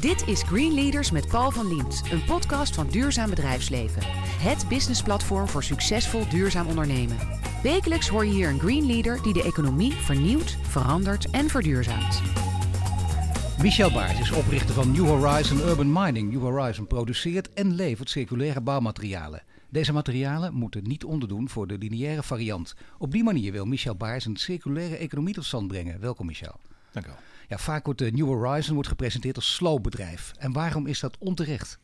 Dit is Green Leaders met Paul van Liemt, een podcast van Duurzaam Bedrijfsleven. Het businessplatform voor succesvol duurzaam ondernemen. Wekelijks hoor je hier een Green Leader die de economie vernieuwt, verandert en verduurzaamt. Michel Baars is oprichter van New Horizon Urban Mining. New Horizon produceert en levert circulaire bouwmaterialen. Deze materialen moeten niet onderdoen voor de lineaire variant. Op die manier wil Michel Baars een circulaire economie tot stand brengen. Welkom Michel. Dank u wel. Ja, vaak wordt de New Horizon wordt gepresenteerd als sloopbedrijf. En waarom is dat onterecht?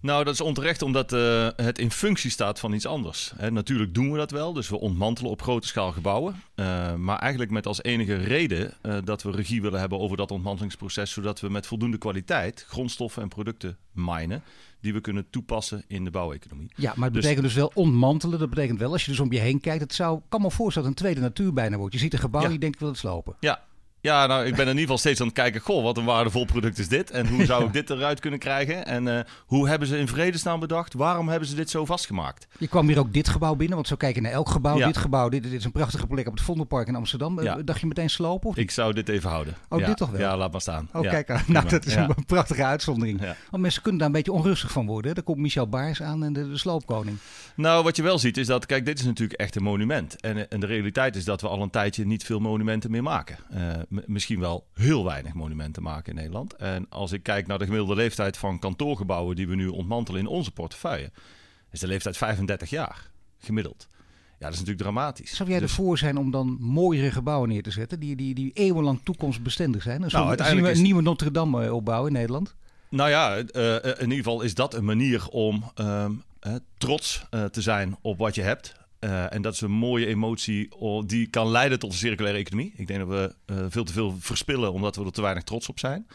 Nou, dat is onterecht omdat uh, het in functie staat van iets anders. Natuurlijk doen we dat wel, dus we ontmantelen op grote schaal gebouwen. Uh, maar eigenlijk met als enige reden uh, dat we regie willen hebben over dat ontmantelingsproces, zodat we met voldoende kwaliteit grondstoffen en producten minen die we kunnen toepassen in de bouweconomie. Ja, maar het dus, betekent dus wel ontmantelen. Dat betekent wel, als je dus om je heen kijkt, het zou, kan me voorstellen dat een tweede natuur bijna wordt. Je ziet een gebouw ja. en je denkt, ik wil het slopen. Ja, ja, nou, ik ben in ieder geval steeds aan het kijken. Goh, wat een waardevol product is dit? En hoe zou ik dit eruit kunnen krijgen? En uh, hoe hebben ze in vredesnaam bedacht? Waarom hebben ze dit zo vastgemaakt? Je kwam hier ook dit gebouw binnen, want zo kijken naar elk gebouw. Ja. Dit gebouw, dit, dit, is een prachtige plek op het Vondelpark in Amsterdam. Ja. Dacht je meteen slopen? Of ik zou dit even houden. Oh, ja. dit toch wel? Ja, laat maar staan. Oh, kijk aan. Nou, dat is een prachtige uitzondering. Want mensen kunnen daar een beetje onrustig van worden. Daar komt Michel Baars aan en de, de sloopkoning. Nou, wat je wel ziet is dat, kijk, dit is natuurlijk echt een monument. En, en de realiteit is dat we al een tijdje niet veel monumenten meer maken. Uh, misschien wel heel weinig monumenten maken in Nederland. En als ik kijk naar de gemiddelde leeftijd van kantoorgebouwen die we nu ontmantelen in onze portefeuille, is de leeftijd 35 jaar gemiddeld. Ja, dat is natuurlijk dramatisch. Zou jij dus... ervoor zijn om dan mooiere gebouwen neer te zetten die, die, die eeuwenlang toekomstbestendig zijn? Dus nou, uiteindelijk zien we is... een nieuwe Notre Dame opbouwen in Nederland? Nou ja, uh, in ieder geval is dat een manier om uh, trots uh, te zijn op wat je hebt. Uh, en dat is een mooie emotie die kan leiden tot een circulaire economie. Ik denk dat we uh, veel te veel verspillen omdat we er te weinig trots op zijn.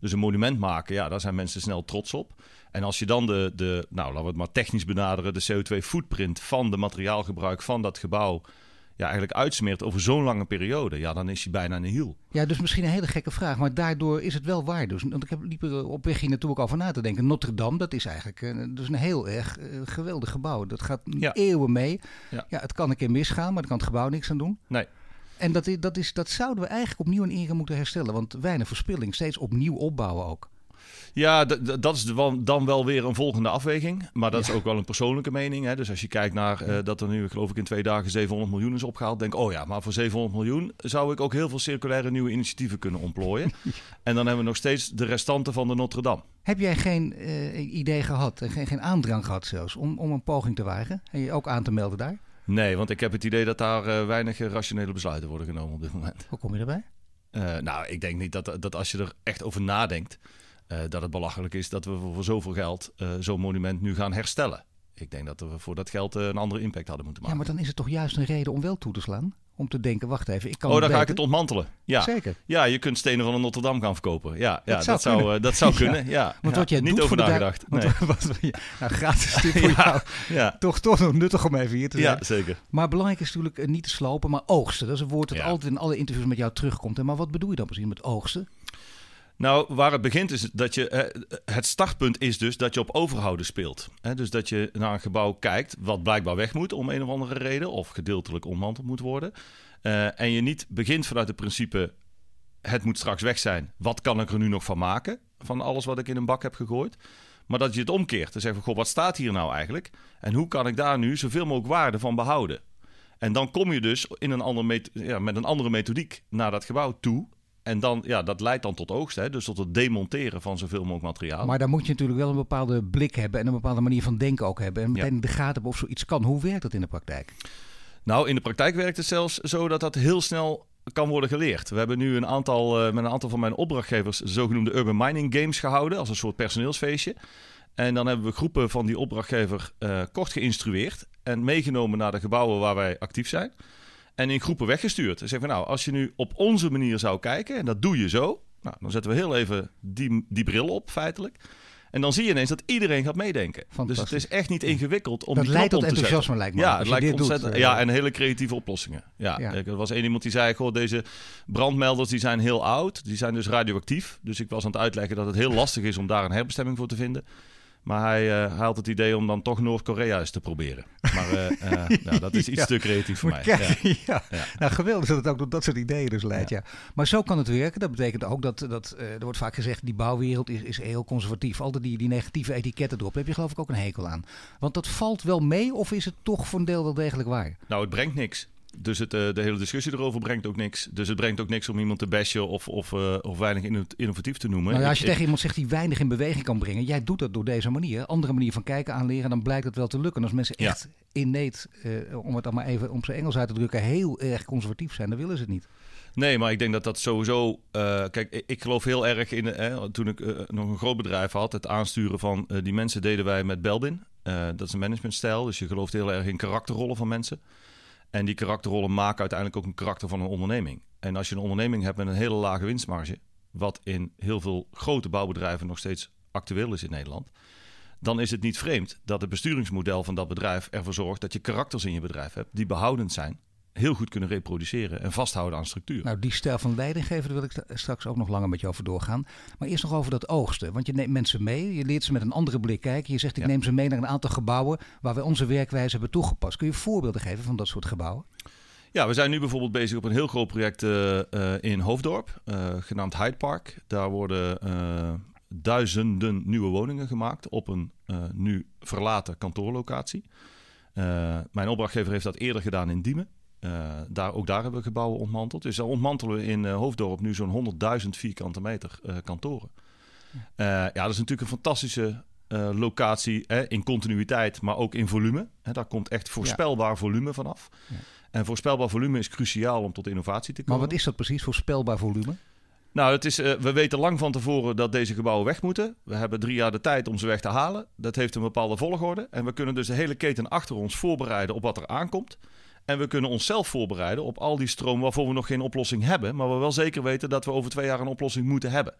Dus een monument maken, ja, daar zijn mensen snel trots op. En als je dan de, de nou laten we het maar technisch benaderen, de CO2-footprint van de materiaalgebruik van dat gebouw ja, eigenlijk uitsmeert over zo'n lange periode, ja, dan is hij bijna een hiel. Ja, dus misschien een hele gekke vraag, maar daardoor is het wel waar. Dus, want ik heb liep er op weg hier naartoe ook over na te denken. Notre Dame, dat is eigenlijk uh, dus een heel erg uh, geweldig gebouw. Dat gaat ja. eeuwen mee. Ja. ja, het kan een keer misgaan, maar daar kan het gebouw niks aan doen. Nee. En dat, is, dat, is, dat zouden we eigenlijk opnieuw in ere moeten herstellen. Want weinig verspilling, steeds opnieuw opbouwen ook. Ja, dat is dan wel weer een volgende afweging. Maar dat ja. is ook wel een persoonlijke mening. Hè. Dus als je kijkt naar uh, dat er nu, geloof ik, in twee dagen 700 miljoen is opgehaald. Denk, oh ja, maar voor 700 miljoen zou ik ook heel veel circulaire nieuwe initiatieven kunnen ontplooien. en dan hebben we nog steeds de restanten van de Notre Dame. Heb jij geen uh, idee gehad, en geen, geen aandrang gehad zelfs, om, om een poging te wagen? En je ook aan te melden daar? Nee, want ik heb het idee dat daar uh, weinig rationele besluiten worden genomen op dit moment. Hoe kom je erbij? nou, ik denk niet dat, dat als je er echt over nadenkt... Uh, dat het belachelijk is dat we voor zoveel geld uh, zo'n monument nu gaan herstellen. Ik denk dat we voor dat geld uh, een andere impact hadden moeten maken. Ja, maar dan is het toch juist een reden om wel toe te slaan? Om te denken, wacht even, ik kan. Oh, dan ga ik het ontmantelen. Ja, zeker. Ja, je kunt stenen van de Notre Dame gaan verkopen. Ja, ja dat, dat zou, kunnen. dat zou kunnen. ja. ja. Want wat jij niet doet over voor nagedacht. Nee. wat, ja, nou, gratis tip voor jou. ja. Toch, toch nog nuttig om even hier te zijn. Ja, zeker. Maar belangrijk is natuurlijk niet te slopen, maar oogsten. Dat is een woord dat altijd in alle interviews met jou terugkomt. Maar wat bedoel je dan precies met oogsten? Nou, waar het begint is dat je. Het startpunt is dus dat je op overhouden speelt. Dus dat je naar een gebouw kijkt wat blijkbaar weg moet om een of andere reden, of gedeeltelijk ontmanteld moet worden. Uh, en je niet begint vanuit het principe: het moet straks weg zijn. Wat kan ik er nu nog van maken? Van alles wat ik in een bak heb gegooid. Maar dat je het omkeert. Dan zeggen: Goh, wat staat hier nou eigenlijk? En hoe kan ik daar nu zoveel mogelijk waarde van behouden? En dan kom je dus in een andere ja, met een andere methodiek naar dat gebouw toe. En dan, ja, dat leidt dan tot oogst, hè? dus tot het demonteren van zoveel mogelijk materiaal. Maar daar moet je natuurlijk wel een bepaalde blik hebben en een bepaalde manier van denken ook hebben. En meteen ja. de gaten hebben of zoiets kan. Hoe werkt dat in de praktijk? Nou, in de praktijk werkt het zelfs zo dat dat heel snel kan worden geleerd. We hebben nu een aantal, uh, met een aantal van mijn opdrachtgevers zogenoemde Urban Mining Games gehouden, als een soort personeelsfeestje. En dan hebben we groepen van die opdrachtgever uh, kort geïnstrueerd en meegenomen naar de gebouwen waar wij actief zijn en in groepen weggestuurd. En zeggen we nou, als je nu op onze manier zou kijken, en dat doe je zo, nou, dan zetten we heel even die, die bril op, feitelijk. En dan zie je ineens dat iedereen gaat meedenken. Dus het is echt niet ingewikkeld om dat die leidt tot enthousiasme, lijkt me. Ja, het lijkt ontzettend. Doet, ja, en hele creatieve oplossingen. Ja, ja. er was één iemand die zei: Goh, deze brandmelders die zijn heel oud. Die zijn dus radioactief. Dus ik was aan het uitleggen dat het heel lastig is om daar een herbestemming voor te vinden. Maar hij, uh, hij, had het idee om dan toch Noord-Korea eens te proberen. Maar uh, uh, nou, dat is iets ja. te creatief voor mij. Kijk, ja. ja. Nou, geweldig dat het ook tot dat soort ideeën dus leidt. Ja. Maar zo kan het werken. Dat betekent ook dat, dat er wordt vaak gezegd... die bouwwereld is, is heel conservatief. Altijd die, die negatieve etiketten erop. Daar heb je geloof ik ook een hekel aan. Want dat valt wel mee of is het toch voor een deel wel degelijk waar? Nou, het brengt niks. Dus het, uh, de hele discussie erover brengt ook niks. Dus het brengt ook niks om iemand te bashen of, of, uh, of weinig innovatief te noemen. Nou ja, als je ik, tegen iemand zegt die weinig in beweging kan brengen, jij doet dat door deze manier. Andere manier van kijken aanleren, dan blijkt het wel te lukken. Als mensen echt inneet, uh, om het dan maar even om zijn Engels uit te drukken, heel erg conservatief zijn, dan willen ze het niet. Nee, maar ik denk dat dat sowieso. Uh, kijk, ik, geloof heel erg in. Toen ik uh, nog een groot bedrijf had, het aansturen van die mensen deden wij met Belbin. dat is een managementstijl. Dus je gelooft heel erg in karakterrollen van mensen. En die karakterrollen maken uiteindelijk ook een karakter van een onderneming. En als je een onderneming hebt met een hele lage winstmarge, wat in heel veel grote bouwbedrijven nog steeds actueel is in Nederland, dan is het niet vreemd dat het besturingsmodel van dat bedrijf ervoor zorgt dat je karakters in je bedrijf hebt die behoudend zijn, heel goed kunnen reproduceren en vasthouden aan structuur. Nou, die stijl van leidinggeven, daar wil ik straks ook nog langer met je over doorgaan. Maar eerst nog over dat oogsten. Want je neemt mensen mee, je leert ze met een andere blik kijken. Je zegt, ik ja. neem ze mee naar een aantal gebouwen waar we onze werkwijze hebben toegepast. Kun je voorbeelden geven van dat soort gebouwen? Ja, we zijn nu bijvoorbeeld bezig op een heel groot project uh, uh, in Hoofddorp, uh, genaamd Hyde Park. Daar worden duizenden nieuwe woningen gemaakt op een nu verlaten kantoorlocatie. mijn opdrachtgever heeft dat eerder gedaan in Diemen. Uh, daar, ook daar hebben we gebouwen ontmanteld. Dus daar ontmantelen we in uh, Hoofddorp nu zo'n 100.000 vierkante meter uh, kantoren. ja, dat is natuurlijk een fantastische locatie hè, in continuïteit, maar ook in volume. Hè, daar komt echt voorspelbaar ja. volume vanaf. Ja. En voorspelbaar volume is cruciaal om tot innovatie te komen. Maar wat is dat precies, voorspelbaar volume? Nou, het is, we weten lang van tevoren dat deze gebouwen weg moeten. We hebben drie jaar de tijd om ze weg te halen. Dat heeft een bepaalde volgorde. En we kunnen dus de hele keten achter ons voorbereiden op wat er aankomt. En we kunnen onszelf voorbereiden op al die stroom waarvoor we nog geen oplossing hebben. Maar we wel zeker weten dat we over twee jaar een oplossing moeten hebben.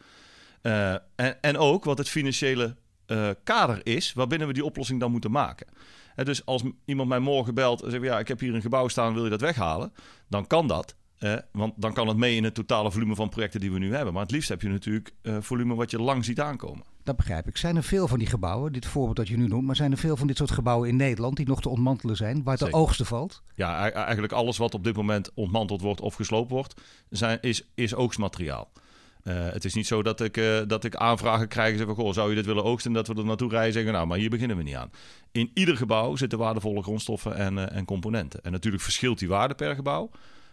Uh, en, en, ook wat het financiële uh, kader is waarbinnen we die oplossing dan moeten maken. En dus als iemand mij morgen belt en zegt: Ja, ik heb hier een gebouw staan, wil je dat weghalen? Dan kan dat. Eh, want dan kan het mee in het totale volume van projecten die we nu hebben. Maar het liefst heb je natuurlijk uh, volume wat je lang ziet aankomen. Dat begrijp ik. Zijn er veel van die gebouwen, dit voorbeeld dat je nu noemt, maar zijn er veel van dit soort gebouwen in Nederland die nog te ontmantelen zijn, waar de oogsten valt? Ja, eigenlijk alles wat op dit moment ontmanteld wordt of gesloopt wordt, zijn, is, is oogstmateriaal. Uh, het is niet zo dat ik, uh, dat ik aanvragen krijg en zeg van, goh, zou je dit willen oogsten? En dat we er naartoe rijden en zeggen, nou, maar hier beginnen we niet aan. In ieder gebouw zitten waardevolle grondstoffen en, uh, en componenten. En natuurlijk verschilt die waarde per gebouw.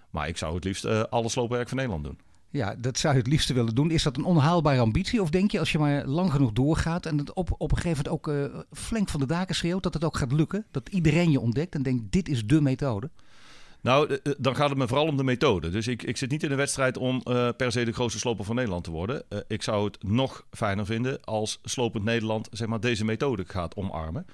Maar ik zou het liefst alle sloopwerk van Nederland doen. Ja, dat zou je het liefste willen doen. Is dat een onhaalbare ambitie? Of denk je als je maar lang genoeg doorgaat en het op, op een gegeven moment ook uh, flink van de daken schreeuwt, dat het ook gaat lukken? Dat iedereen je ontdekt en denkt, dit is de methode? Nou, dan gaat het me vooral om de methode. Dus ik, ik zit niet in de wedstrijd om per se de grootste sloper van Nederland te worden. Ik zou het nog fijner vinden als slopend Nederland zeg maar, deze methode gaat omarmen.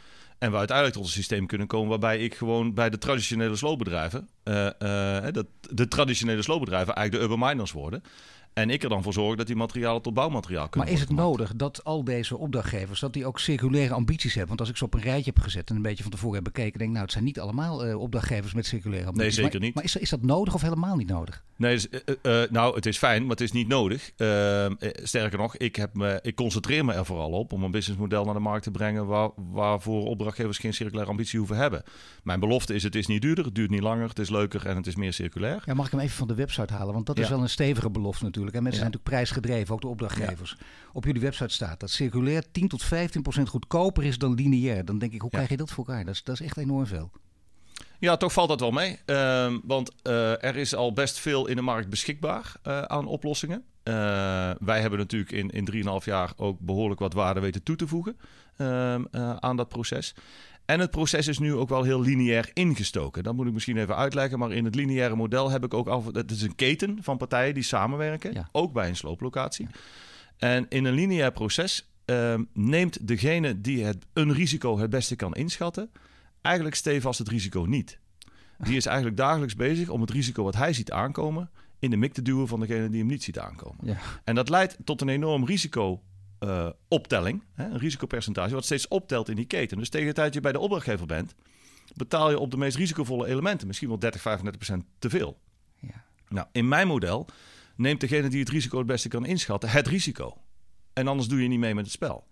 En we uiteindelijk tot een systeem kunnen komen waarbij ik gewoon bij de traditionele sloopbedrijven, uh, uh, dat de traditionele sloopbedrijven eigenlijk de urban miners worden. En ik er dan voor zorg dat die materialen tot bouwmateriaal kunnen Maar is het gemaakt. nodig dat al deze opdrachtgevers, dat die ook circulaire ambities hebben? Want als ik ze op een rijtje heb gezet en een beetje van tevoren heb bekeken, denk ik, nou, het zijn niet allemaal uh, opdrachtgevers met circulaire ambities. Nee, zeker maar, niet. Maar is, is dat nodig of helemaal niet nodig? Nee, dus, uh, uh, nou, het is fijn, maar het is niet nodig. Ehm, sterker nog, ik, heb me, ik concentreer me er vooral op om een businessmodel naar de markt te brengen waar, waarvoor opdrachtgevers geen circulaire ambitie hoeven hebben. Mijn belofte is, het is niet duurder, het duurt niet langer, het is leuker en het is meer circulair. Ja, mag ik hem even van de website halen? Want dat is wel een stevige belofte natuurlijk. En mensen Ja. zijn natuurlijk prijsgedreven, ook de opdrachtgevers. Op jullie website staat dat circulair 10 tot 15 procent goedkoper is dan lineair. Dan denk ik, hoe krijg je dat voor elkaar? Dat is, dat is echt enorm veel. Ja, toch valt dat wel mee. Ehm, want eh, er is al best veel in de markt beschikbaar eh, aan oplossingen. Eh, wij hebben natuurlijk in, in 3,5 jaar ook behoorlijk wat waarde weten toe te voegen ehm, eh, aan dat proces. En het proces is nu ook wel heel lineair ingestoken. Dat moet ik misschien even uitleggen. Maar in het lineaire model heb ik ook al. Het is een keten van partijen die samenwerken. Ja. Ook bij een slooplocatie. En in een lineair proces ehm, neemt degene die het, een risico het beste kan inschatten. eigenlijk stevast het risico niet. Die is eigenlijk dagelijks bezig om het risico wat hij ziet aankomen. in de mik te duwen van degene die hem niet ziet aankomen. Ja. En dat leidt tot een enorm risico. Eh, optelling, hè, een risicopercentage, wat steeds optelt in die keten. Dus tegen de tijd je bij de opdrachtgever bent, betaal je op de meest risicovolle elementen misschien wel 30, 35 procent te veel. Ja. Nou, in mijn model neemt degene die het risico het beste kan inschatten het risico. En anders doe je niet mee met het spel.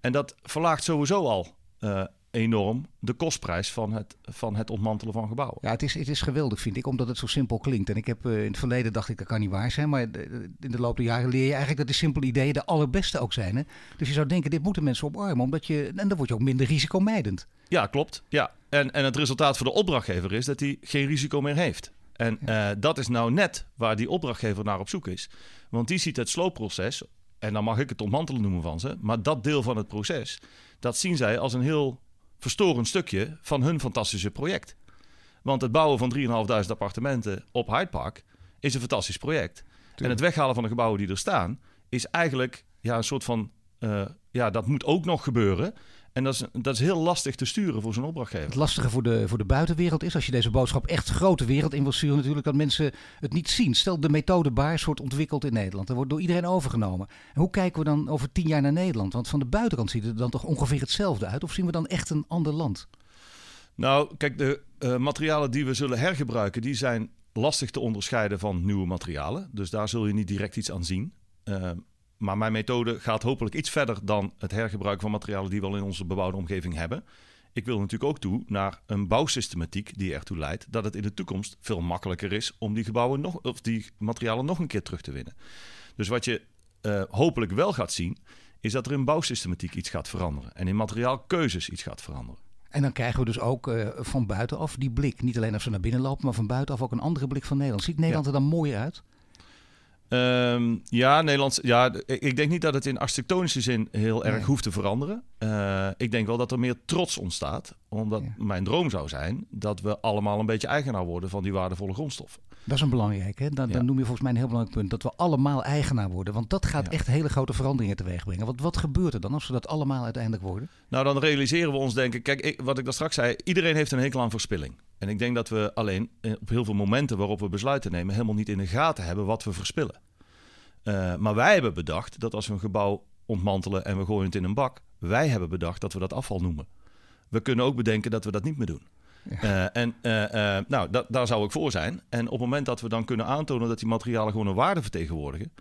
En dat verlaagt sowieso al uh, enorm de kostprijs van het, van het ontmantelen van gebouwen. Ja, het is, het is geweldig, vind ik, omdat het zo simpel klinkt. En ik heb uh, in het verleden dacht ik dat kan niet waar zijn, maar in de loop der jaren leer je eigenlijk dat die simpele ideeën de allerbeste ook zijn. Hè? Dus je zou denken, dit moeten mensen omarmen, omdat je, en dan word je ook minder risicomijdend. Ja, klopt. Ja. En, en het resultaat voor de opdrachtgever is dat hij geen risico meer heeft. En ja. uh, dat is nou net waar die opdrachtgever naar op zoek is. Want die ziet het sloopproces, en dan mag ik het ontmantelen noemen van ze, maar dat deel van het proces, dat zien zij als een heel verstorend stukje van hun fantastische project. Want het bouwen van 3.500 appartementen op Hyde Park is een fantastisch project. En het weghalen van de gebouwen die er staan is eigenlijk ja, een soort van... Uh, ja, dat moet ook nog gebeuren. En dat is, dat is heel lastig te sturen voor zo'n opdrachtgever. Het lastige voor de, voor de buitenwereld is, als je deze boodschap echt grote wereld in wil sturen, natuurlijk dat mensen het niet zien. Stel, de methode Baars wordt ontwikkeld in Nederland. Dat wordt door iedereen overgenomen. En hoe kijken we dan over tien jaar naar Nederland? Want van de buitenkant ziet het er dan toch ongeveer hetzelfde uit? Of zien we dan echt een ander land? Nou, kijk, de uh, materialen die we zullen hergebruiken, die zijn lastig te onderscheiden van nieuwe materialen. Dus daar zul je niet direct iets aan zien. Uh, maar mijn methode gaat hopelijk iets verder dan het hergebruik van materialen die we al in onze bebouwde omgeving hebben. Ik wil natuurlijk ook toe naar een bouwsystematiek die ertoe leidt dat het in de toekomst veel makkelijker is om die gebouwen nog, of die materialen nog een keer terug te winnen. Dus wat je uh, hopelijk wel gaat zien, is dat er in bouwsystematiek iets gaat veranderen en in materiaalkeuzes iets gaat veranderen. En dan krijgen we dus ook uh, van buitenaf die blik. Niet alleen als ze naar binnen lopen, maar van buitenaf ook een andere blik van Nederland. Ziet Nederland ja. er dan mooier uit? Um, ja, Nederlands. Ja, ik denk niet dat het in architectonische zin heel erg nee. hoeft te veranderen. Uh, ik denk wel dat er meer trots ontstaat. Omdat ja. mijn droom zou zijn dat we allemaal een beetje eigenaar worden van die waardevolle grondstoffen. Dat is een belangrijk, hè? Dan, ja. dan noem je volgens mij een heel belangrijk punt. Dat we allemaal eigenaar worden. Want dat gaat echt hele grote veranderingen teweeg brengen. Wat, wat gebeurt er dan als we dat allemaal uiteindelijk worden? Nou, dan realiseren we ons denken. Kijk, ik, wat ik daar straks zei. Iedereen heeft een hekel aan verspilling. En ik denk dat we alleen op heel veel momenten waarop we besluiten nemen, helemaal niet in de gaten hebben wat we verspillen. Uh, maar wij hebben bedacht dat als we een gebouw ontmantelen en we gooien het in een bak, wij hebben bedacht dat we dat afval noemen. We kunnen ook bedenken dat we dat niet meer doen. Uh, en uh, nou, da daar zou ik voor zijn. En op het moment dat we dan kunnen aantonen dat die materialen gewoon een waarde vertegenwoordigen,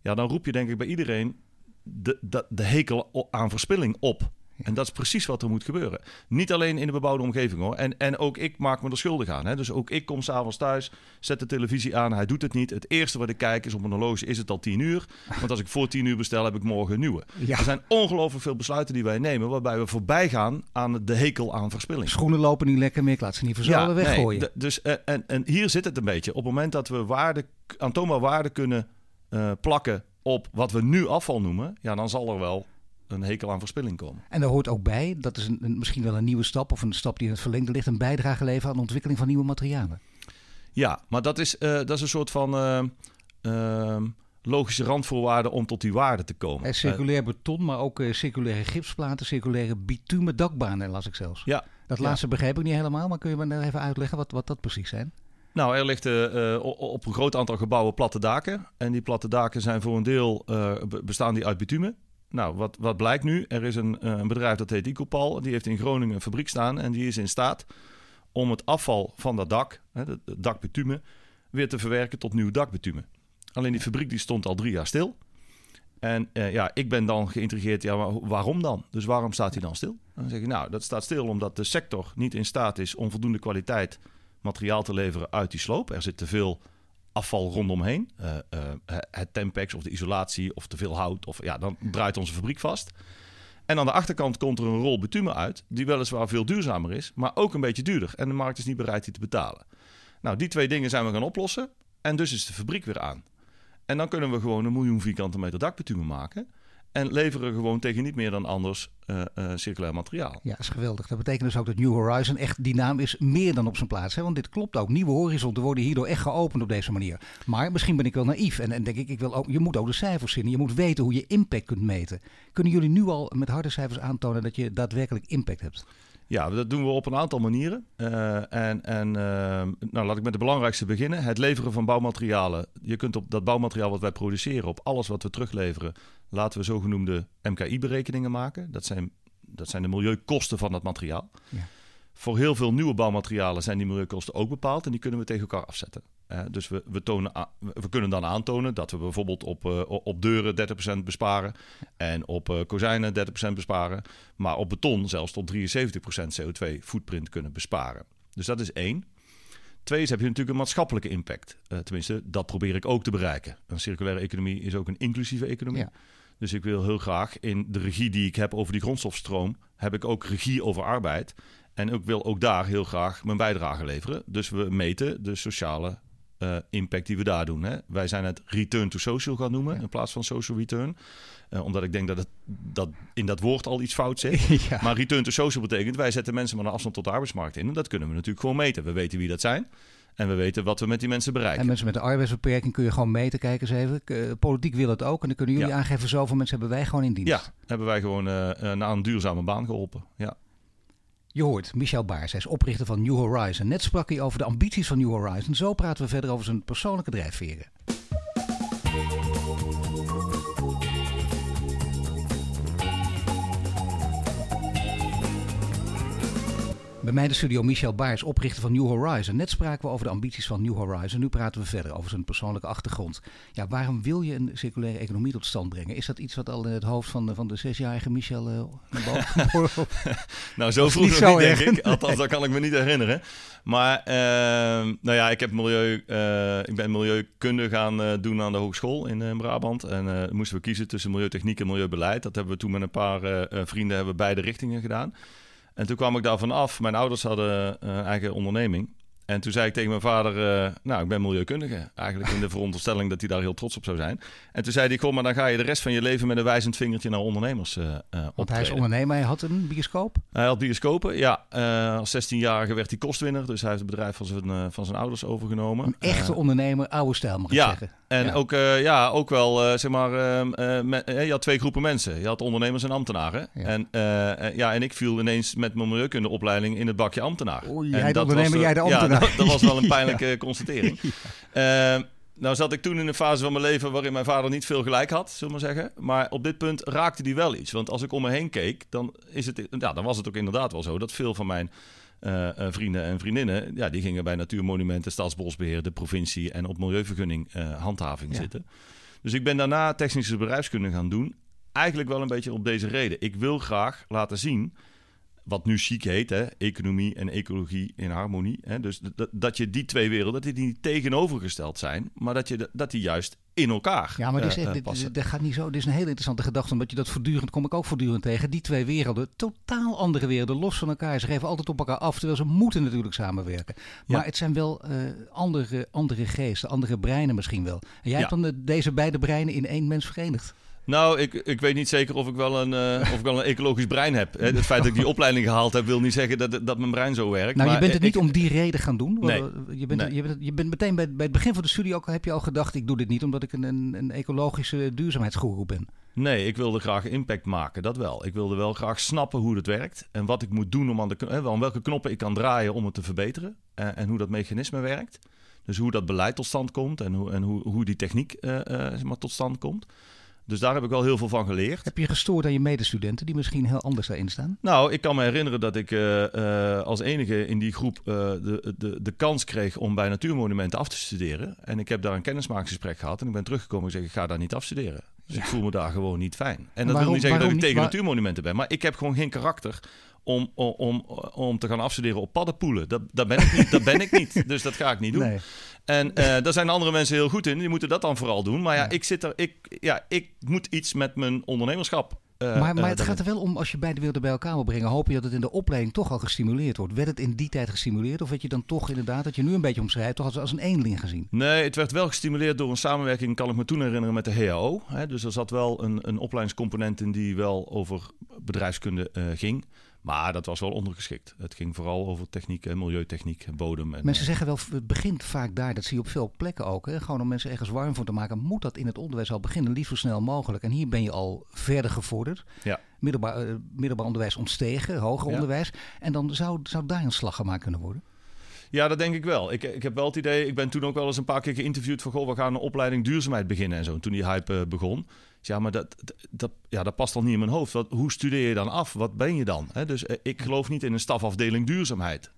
ja, dan roep je denk ik bij iedereen de, de, de hekel aan verspilling op. En dat is precies wat er moet gebeuren. Niet alleen in de bebouwde omgeving hoor. En, en ook ik maak me er schuldig aan. Hè. Dus ook ik kom s'avonds thuis, zet de televisie aan. Hij doet het niet. Het eerste wat ik kijk is op een horloge, is het al tien uur? Want als ik voor tien uur bestel, heb ik morgen een nieuwe. Ja. Er zijn ongelooflijk veel besluiten die wij nemen... waarbij we voorbij gaan aan de hekel aan verspilling. Schoenen lopen niet lekker meer, ik laat ze niet verzuilen ja, weggooien. Nee, dus, en, en hier zit het een beetje. Op het moment dat we waarde, aantoonbaar waarde kunnen uh, plakken op wat we nu afval noemen... ja, dan zal er wel een hekel aan verspilling komen. En daar hoort ook bij, dat is een, een, misschien wel een nieuwe stap of een stap die in het verlengde ligt, een bijdrage leveren aan de ontwikkeling van nieuwe materialen. Ja, maar dat is, uh, dat is een soort van uh, uh, logische randvoorwaarde om tot die waarde te komen. En circulair beton, maar ook circulaire gipsplaten, circulaire bitumen dakbanen, las ik zelfs. Ja. Dat laatste ja. begrijp ik niet helemaal, maar kun je me daar even uitleggen wat, wat dat precies zijn? Nou, er ligt uh, op een groot aantal gebouwen platte daken. En die platte daken zijn voor een deel uh, bestaan die uit bitumen. Nou, wat, wat blijkt nu? Er is een, een bedrijf dat heet Ecopal. Die heeft in Groningen een fabriek staan. En die is in staat om het afval van dat dak, het dakbetumen, weer te verwerken tot nieuw dakbetumen. Alleen die fabriek die stond al drie jaar stil. En uh, ja, ik ben dan geïntrigeerd, ja, maar waarom dan? Dus waarom staat hij dan stil? Dan zeg ik, nou, dat staat stil omdat de sector niet in staat is om voldoende kwaliteit materiaal te leveren uit die sloop. Er zit te veel afval rondomheen. Uh, uh, het tempex of de isolatie of te veel hout. Of, ja, dan draait onze fabriek vast. En aan de achterkant komt er een rol bitumen uit, die weliswaar veel duurzamer is, maar ook een beetje duurder. En de markt is niet bereid die te betalen. Nou, die twee dingen zijn we gaan oplossen. En dus is de fabriek weer aan. En dan kunnen we gewoon een miljoen vierkante meter dakbitumen maken. En leveren gewoon tegen niet meer dan anders uh, uh, circulair materiaal. Ja, dat is geweldig. Dat betekent dus ook dat New Horizon echt die naam is meer dan op zijn plaats. Hè? Want dit klopt ook. Nieuwe horizonten worden hierdoor echt geopend op deze manier. Maar misschien ben ik wel naïef. En, en denk ik, ik wil ook, je moet ook de cijfers zien. Je moet weten hoe je impact kunt meten. Kunnen jullie nu al met harde cijfers aantonen dat je daadwerkelijk impact hebt? Ja, dat doen we op een aantal manieren. Uh, en en uh, nou, laat ik met de belangrijkste beginnen. Het leveren van bouwmaterialen. Je kunt op dat bouwmateriaal wat wij produceren, op alles wat we terugleveren, laten we zogenoemde MKI-berekeningen maken. Dat zijn, dat zijn de milieukosten van dat materiaal. Ja. Voor heel veel nieuwe bouwmaterialen zijn die milieukosten ook bepaald en die kunnen we tegen elkaar afzetten. dus we, we, tonen, we kunnen dan aantonen dat we bijvoorbeeld op, op deuren 30% besparen en op kozijnen 30% besparen, maar op beton zelfs tot 73% CO2 footprint kunnen besparen. Dus dat is één. Twee is heb je natuurlijk een maatschappelijke impact. tenminste, dat probeer ik ook te bereiken. Een circulaire economie is ook een inclusieve economie. Ja. Dus ik wil heel graag in de regie die ik heb over die grondstofstroom, heb ik ook regie over arbeid. En ik wil ook daar heel graag mijn bijdrage leveren. Dus we meten de sociale uh, impact die we daar doen. Hè. Wij zijn het return to social gaan noemen in plaats van social return. Uh, omdat ik denk dat, het, dat in dat woord al iets fout zit. Maar return to social betekent wij zetten mensen met een afstand tot de arbeidsmarkt in. En dat kunnen we natuurlijk gewoon meten. We weten wie dat zijn. En we weten wat we met die mensen bereiken. En mensen met een arbeidsbeperking kun je gewoon meten. Kijk eens even. Politiek wil het ook. En dan kunnen jullie aangeven, zoveel mensen hebben wij gewoon in dienst. Ja, hebben wij gewoon naar een duurzame baan geholpen. Ja. Je hoort Michel Baars, hij is oprichter van New Horizon. Net sprak hij over de ambities van New Horizon. Zo praten we verder over zijn persoonlijke drijfveren. Bij mij de studio Michel Baars, oprichter van New Horizon. Net spraken we over de ambities van New Horizon. Nu praten we verder over zijn persoonlijke achtergrond. Ja, waarom wil je een circulaire economie tot stand brengen? Is dat iets wat al in het hoofd van de, van de zesjarige Michel uh, boven Nou, zo vroeg nog niet, denk ik. Althans, dat kan ik me niet herinneren. Maar, uh, nou ja, ik, heb milieu, uh, ik ben milieukunde gaan uh, doen aan de hogeschool in Brabant. En moesten we kiezen tussen milieutechniek en milieubeleid. Dat hebben we toen met een paar vrienden hebben beide richtingen gedaan. En toen kwam ik daarvan af. Mijn ouders hadden een eh, eigen onderneming. En toen zei ik tegen mijn vader, uh, nou, ik ben milieukundige. Eigenlijk in de veronderstelling dat hij daar heel trots op zou zijn. En toen zei hij, kom maar dan ga je de rest van je leven met een wijzend vingertje naar ondernemers uh, Want hij is ondernemer, hij had een bioscoop? Hij had bioscopen, ja. Uh, als 16-jarige werd hij kostwinner. Dus hij heeft het bedrijf van zijn, van zijn ouders overgenomen. Een echte ondernemer, oude stijl mag ik ja, zeggen. En ja. ook, ja, ook wel, zeg maar, je had twee groepen mensen. Je had ondernemers en ambtenaren. Ja. En, ja, en ik viel ineens met mijn milieukundeopleiding in het bakje ambtenaar. Oei, jij de ondernemer, jij de ambtenaar. dat was wel een pijnlijke constatering. Uh, nou zat ik toen in een fase van mijn leven waarin mijn vader niet veel gelijk had, zullen we maar zeggen. Maar op dit punt raakte die wel iets. Want als ik om me heen keek, dan, is het, ja, dan was het ook inderdaad wel zo dat veel van mijn uh, vrienden en vriendinnen, ja, die gingen bij Natuurmonumenten, Staatsbosbeheer, de provincie en op milieuvergunning uh, handhaving zitten. Dus ik ben daarna technische bedrijfskunde gaan doen. Eigenlijk wel een beetje op deze reden. Ik wil graag laten zien wat nu chic heet, hè, economie en ecologie in harmonie. Hè, dus dat je die twee werelden, dat die niet tegenovergesteld zijn, maar dat, je, dat die juist in elkaar Ja, maar dit, is, uh, dit, dit, gaat niet zo. Dit is een hele interessante gedachte, omdat je dat voortdurend, kom ik ook voortdurend tegen, die twee werelden, totaal andere werelden, los van elkaar. Ze geven altijd op elkaar af, terwijl ze moeten natuurlijk samenwerken. Maar het zijn wel uh, andere, andere geesten, andere breinen misschien wel. En jij hebt dan deze beide breinen in één mens verenigd. Nou, ik, ik weet niet zeker of ik wel een, uh, of ik wel een ecologisch brein heb. Het feit dat ik die opleiding gehaald heb, wil niet zeggen dat, dat mijn brein zo werkt. Nou, je bent het niet om die reden gaan doen. Nee. Je, bent, je, bent, je bent meteen bij, bij het begin van de studie ook, heb je al gedacht, ik doe dit niet omdat ik een, een, een ecologische duurzaamheidsgoeroe ben. Nee, ik wilde graag impact maken, dat wel. Ik wilde wel graag snappen hoe het werkt en wat ik moet doen om aan, de, hè, aan welke knoppen ik kan draaien om het te verbeteren. En, eh, en hoe dat mechanisme werkt. Dus hoe dat beleid tot stand komt en hoe, en hoe, hoe die techniek zeg maar, tot stand komt. Dus daar heb ik wel heel veel van geleerd. Heb je gestoord aan je medestudenten die misschien heel anders daarin staan? Nou, ik kan me herinneren dat ik uh, uh, als enige in die groep uh, de, de, de kans kreeg om bij natuurmonumenten af te studeren. En ik heb daar een kennismakingsgesprek gehad en ik ben teruggekomen en zeg ik ga daar niet afstuderen. Dus ik voel me daar gewoon niet fijn. En dat wil niet zeggen dat ik tegen natuurmonumenten ben, maar ik heb gewoon geen karakter om, om, om, om te gaan afstuderen op paddenpoelen. Dat, dat, ben ik niet, dat ben ik niet. Dus dat ga ik niet doen. Nee. En uh, daar zijn andere mensen heel goed in. Die moeten dat dan vooral doen. Maar ja, ik zit er. Ik, ja, ik moet iets met mijn ondernemerschap. Uh, maar, maar het gaat er wel om, als je beide werelden bij elkaar wil brengen, hoop je dat het in de opleiding toch al gestimuleerd wordt. Werd het in die tijd gestimuleerd? Of werd je dan toch inderdaad, dat je nu een beetje omschrijft, toch als, als een eenling gezien? Nee, het werd wel gestimuleerd door een samenwerking, kan ik me toen herinneren, met de HAO. Hè? Dus er zat wel een, een opleidingscomponent in die wel over bedrijfskunde uh, ging. Maar dat was wel ondergeschikt. Het ging vooral over techniek, milieutechniek, bodem. En, mensen zeggen wel, het begint vaak daar. Dat zie je op veel plekken ook. Hè? Gewoon om mensen ergens warm voor te maken, moet dat in het onderwijs al beginnen. Liefst zo snel mogelijk. En hier ben je al verder gevorderd. Ja. Middelbaar, uh, middelbaar onderwijs ontstegen, hoger onderwijs. En dan zou, zou daar een slag gemaakt kunnen worden. Ja, dat denk ik wel. Ik, ik heb wel het idee, ik ben toen ook wel eens een paar keer geïnterviewd van... goh, we gaan een opleiding duurzaamheid beginnen en zo. Toen die hype uh, begon. Ja, maar dat, dat, ja, dat past dan niet in mijn hoofd. Wat, hoe studeer je dan af? Wat ben je dan? dus eh, ik geloof niet in een stafafdeling duurzaamheid.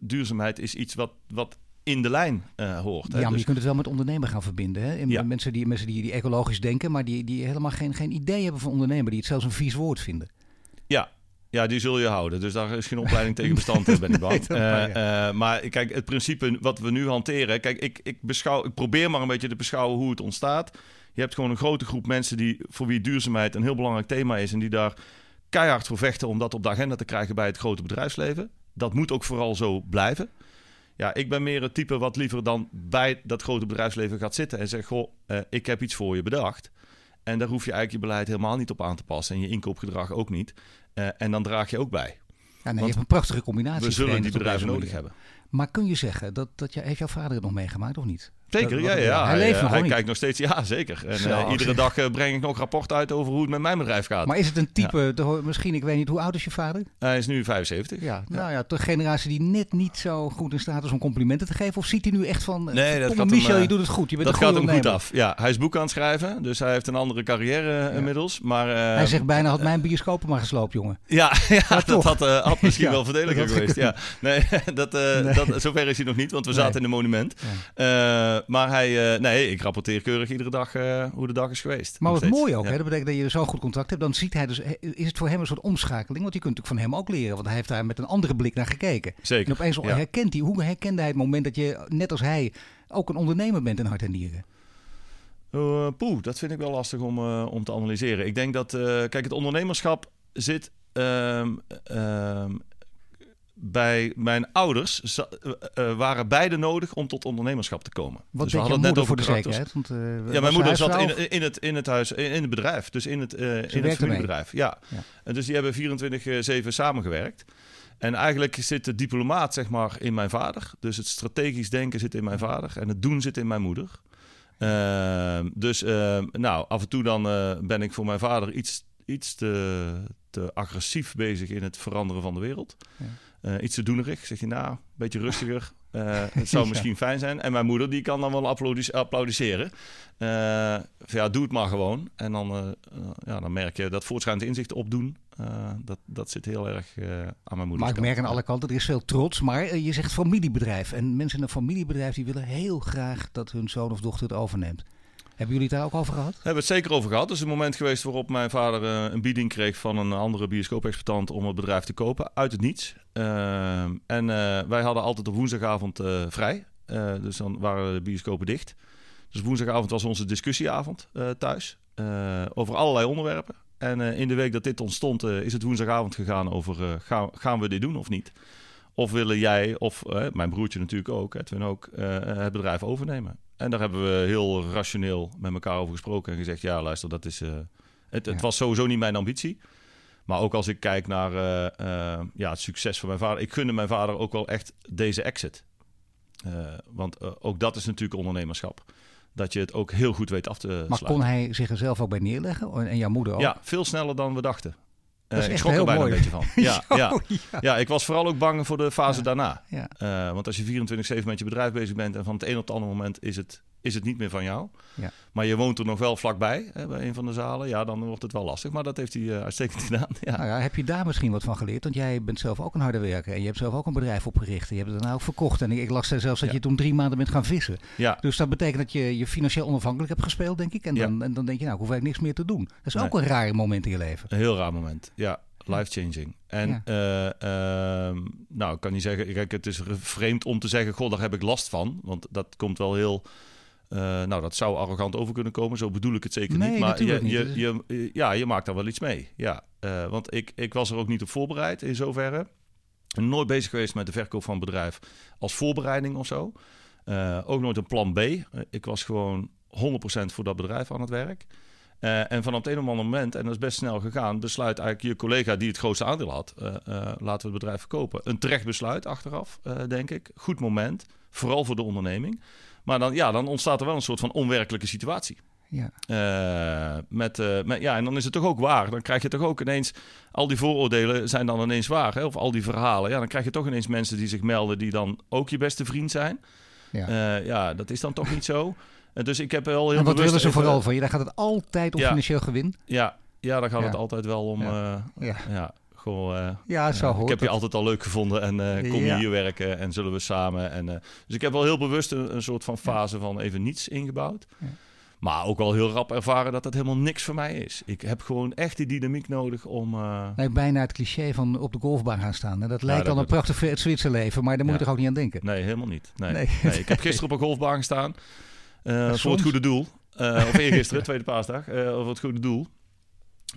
duurzaamheid is iets wat, wat in de lijn uh, hoort. Hè? Ja, maar dus... je kunt het wel met ondernemen gaan verbinden. Hè? Ja. Mensen, die, mensen die, die ecologisch denken, maar die, die helemaal geen, geen idee hebben van ondernemen. Die het zelfs een vies woord vinden. Ja, ja, die zul je houden. Dus daar is geen opleiding tegen bestand, ben ik bang. nee, uh, uh, maar kijk, het principe wat we nu hanteren... Kijk, ik, ik, beschouw, ik probeer maar een beetje te beschouwen hoe het ontstaat. Je hebt gewoon een grote groep mensen die, voor wie duurzaamheid een heel belangrijk thema is... en die daar keihard voor vechten om dat op de agenda te krijgen bij het grote bedrijfsleven. Dat moet ook vooral zo blijven. Ja, ik ben meer het type wat liever dan bij dat grote bedrijfsleven gaat zitten en zegt: Goh, uh, ik heb iets voor je bedacht. En daar hoef je eigenlijk je beleid helemaal niet op aan te passen en je inkoopgedrag ook niet. Uh, en dan draag je ook bij. Ja, nee, je hebt een prachtige combinatie. We zullen die bedrijven nodig hebben. Maar kun je zeggen dat, dat je, heeft jouw vader het nog meegemaakt of niet? Zeker, ja, ja. Hij, leeft nog Hij kijkt nog steeds, ja, zeker. En uh, iedere dag uh, breng ik nog rapport uit over hoe het met mijn bedrijf gaat. Maar is het een type, ja. misschien, ik weet niet, hoe oud is je vader? Hij is nu 75. Ja, nou ja, de generatie die net niet zo goed in staat is om complimenten te geven? Of ziet hij nu echt van, nee, dat gaat Michel, hem, je doet het goed, je bent Dat gaat hem goed af, ja. Hij is boek aan het schrijven, dus hij heeft een andere carrière ja. inmiddels. Maar, uh, hij zegt bijna, had mijn bioscopen maar gesloopt, jongen. Ja, ja dat had, had misschien wel verdediger geweest. Ja. Nee, dat, dat, zover is hij nog niet, want we zaten in een monument. Maar hij nee, ik rapporteer keurig iedere dag uh, hoe de dag is geweest. Maar wat mooi ook, ja. hè? dat betekent dat je zo goed contact hebt. Dan ziet hij dus, is het voor hem een soort omschakeling? Want je kunt natuurlijk van hem ook leren, want hij heeft daar met een andere blik naar gekeken. Zeker. En opeens ja. herkent hij, hoe herkende hij het moment dat je, net als hij, ook een ondernemer bent in hart en nieren? Uh, poeh, dat vind ik wel lastig om, uh, om te analyseren. Ik denk dat, uh, kijk, het ondernemerschap zit ehm, ehm, bij mijn ouders uh, uh, waren beide nodig om tot ondernemerschap te komen. Wat dus we hadden het net over de zekerheid? Want, uh, ja, mijn moeder zat in, in, het, in het huis, in het bedrijf, dus in het, in het familiebedrijf. Ja. ja. En dus die hebben 24-7 samengewerkt. En eigenlijk zit de diplomaat zeg maar in mijn vader. Dus het strategisch denken zit in mijn vader en het doen zit in mijn moeder. Ehm, dus ehm, nou, af en toe dan ben ik voor mijn vader iets, iets te, te agressief bezig in het veranderen van de wereld. Ja. Uh, iets te doenerig. Zeg je nou, een beetje rustiger. Uh, het zou misschien fijn zijn. En mijn moeder die kan dan wel applaudis applaudisseren. Uh, ja, doe het maar gewoon. En dan, ja, dan merk je dat voortschrijdend inzicht opdoen. dat, dat zit heel erg aan mijn moeder. Maar ik merk aan alle kanten, er is veel trots. Maar je zegt familiebedrijf. En mensen in een familiebedrijf die willen heel graag dat hun zoon of dochter het overneemt. Hebben jullie het daar ook over gehad? Hebben we het zeker over gehad. Er is een moment geweest waarop mijn vader uh, een bieding kreeg van een andere bioscoop-exploitant om het bedrijf te kopen. Uit het niets. Uh, en uh, wij hadden altijd op woensdagavond vrij. dus dan waren de bioscopen dicht. Dus woensdagavond was onze discussieavond thuis. over allerlei onderwerpen. En in de week dat dit ontstond is het woensdagavond gegaan over gaan, gaan we dit doen of niet? Of willen jij, of mijn broertje natuurlijk ook, ook, het bedrijf overnemen? En daar hebben we heel rationeel met elkaar over gesproken en gezegd: ja, luister, dat is. Uh, het, het was sowieso niet mijn ambitie. Maar ook als ik kijk naar uh, uh, ja, het succes van mijn vader. Ik gunde mijn vader ook wel echt deze exit. want ook dat is natuurlijk ondernemerschap. Dat je het ook heel goed weet af te maar sluiten. Maar kon hij zich er zelf ook bij neerleggen? En jouw moeder ook? Ja, veel sneller dan we dachten. Is ik schrok er bijna mooi. een beetje van. Ja, ja. ja. ik was vooral ook bang voor de fase daarna. Uh, want als je 24-7 met je bedrijf bezig bent en van het een op het andere moment is het is het niet meer van jou. Ja. Maar je woont er nog wel vlakbij, hè, bij een van de zalen. Ja, dan wordt het wel lastig. Maar dat heeft hij uh, uitstekend gedaan. Ja. Nou ja, heb je daar misschien wat van geleerd? Want jij bent zelf ook een harde werker. En je hebt zelf ook een bedrijf opgericht. En je hebt het daarna ook verkocht. En ik, las zelfs dat ja. je toen drie maanden bent gaan vissen. Ja. Dus dat betekent dat je je financieel onafhankelijk hebt gespeeld, denk ik. En dan, en dan denk je, nou, ik hoef eigenlijk niks meer te doen. Dat is nee. ook een raar moment in je leven. Een heel raar moment, ja. Life-changing. En ja. uh, uh, nou, ik kan niet zeggen... Kijk, het is vreemd om te zeggen... Goh, daar heb ik last van. Want dat komt wel heel uh, nou, dat zou arrogant over kunnen komen. Zo bedoel ik het zeker nee, niet. Maar je, niet. Je, je, ja, je maakt daar wel iets mee. Ja, uh, want ik, ik was er ook niet op voorbereid in zoverre. Nooit bezig geweest met de verkoop van een bedrijf als voorbereiding of zo. Uh, ook nooit een plan B. ik was gewoon 100% voor dat bedrijf aan het werk. en van op het een of moment, en dat is best snel gegaan, besluit eigenlijk je collega die het grootste aandeel had, laten we het bedrijf verkopen. Een terecht besluit achteraf, denk ik. Goed moment, vooral voor de onderneming. Maar dan, ja, dan ontstaat er wel een soort van onwerkelijke situatie. Ja. Uh, met, uh, met, ja, en dan is het toch ook waar. Dan krijg je toch ook ineens... Al die vooroordelen zijn dan ineens waar. Hè? Of al die verhalen. Ja, dan krijg je toch ineens mensen die zich melden... die dan ook je beste vriend zijn. Ja, uh, ja dat is dan toch niet zo. dus ik heb wel heel En wat willen ze even, vooral van je? Daar gaat het altijd om ja, financieel gewin? Ja, ja daar gaat ja. het altijd wel om... ja. ja Gewoon, uh, ja, zo hoort Ik heb je altijd al leuk gevonden en uh, kom je Ja. hier werken en zullen we samen. En, uh, dus ik heb wel heel bewust een, een soort van fase van even niets ingebouwd. Ja. Maar ook wel heel rap ervaren dat dat helemaal niks voor mij is. Ik heb gewoon echt die dynamiek nodig om... uh, Nee, bijna het cliché van op de golfbaan gaan staan. En dat lijkt dat- al een prachtig het Zwitser leven, maar daar moet je toch ook niet aan denken. Nee, helemaal niet. Nee. Nee. Nee. ik heb gisteren op een golfbaan gestaan. eh, voor het goede doel. Eh, of eergisteren, tweede paasdag. eh voor het goede doel.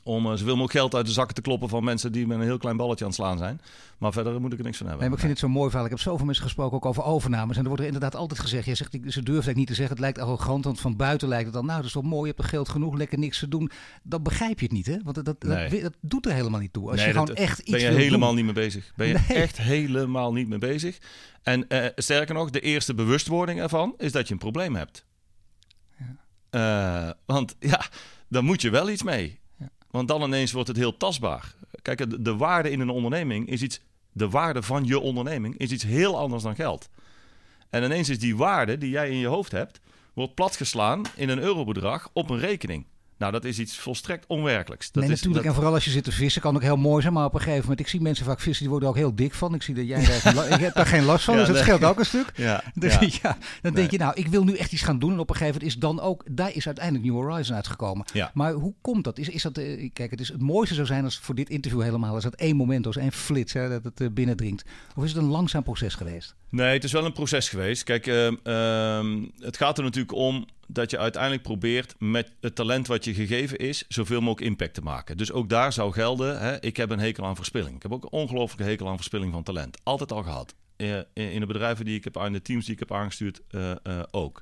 Om uh, zoveel mogelijk geld uit de zakken te kloppen van mensen die met een heel klein balletje aan het slaan zijn. Maar verder moet ik er niks van hebben. Nee, maar ik vind het zo mooi verhaal. Ik heb zoveel mensen gesproken ook over overnames. En er wordt er inderdaad altijd gezegd. Jij zegt, ze durft eigenlijk niet te zeggen. Het lijkt arrogant. Want van buiten lijkt het dan. Nou, dat is toch mooi. Je hebt er geld genoeg. Lekker niks te doen. Dan begrijp je het niet, hè? Want dat, dat, Nee. dat, dat doet er helemaal niet toe. Als Nee, je dat- gewoon echt iets ben je helemaal doen. niet mee bezig. Ben je Nee. echt helemaal niet mee bezig. En eh, sterker nog, de eerste bewustwording ervan is dat je een probleem hebt. Eh, want ja, dan moet je wel iets mee. Want dan ineens wordt het heel tastbaar. Kijk, de, de waarde in een onderneming is iets. De waarde van je onderneming is iets heel anders dan geld. En ineens is die waarde die jij in je hoofd hebt, wordt platgeslaan in een eurobedrag op een rekening. Nou, dat is iets volstrekt onwerkelijks. Dat nee, is, natuurlijk. dat- En vooral als je zit te vissen, kan ook heel mooi zijn. Maar op een gegeven moment, ik zie mensen vaak vissen, die worden ook heel dik van. Ik zie dat jij daar, ik heb daar geen last van, Ja, dus dat nee. scheelt ook een stuk. ja, Dus ja. ja, dan denk Nee. je, nou, ik wil nu echt iets gaan doen. En op een gegeven moment is dan ook, daar is uiteindelijk New Horizon uitgekomen. Ja. Maar hoe komt dat? Is, is dat, eh, kijk, het, is, het mooiste zou zijn als voor dit interview helemaal, als dat één moment was, één flits, hè, dat het eh, binnendringt. Of is het een langzaam proces geweest? Nee, het is wel een proces geweest. Kijk, ehm, ehm, het gaat er natuurlijk om dat je uiteindelijk probeert met het talent wat je gegeven is, zoveel mogelijk impact te maken. Dus ook daar zou gelden, hè, ik heb een hekel aan verspilling. Ik heb ook een ongelooflijke hekel aan verspilling van talent. Altijd al gehad. Eh, in de bedrijven die ik heb, in de teams die ik heb aangestuurd, eh, eh, ook.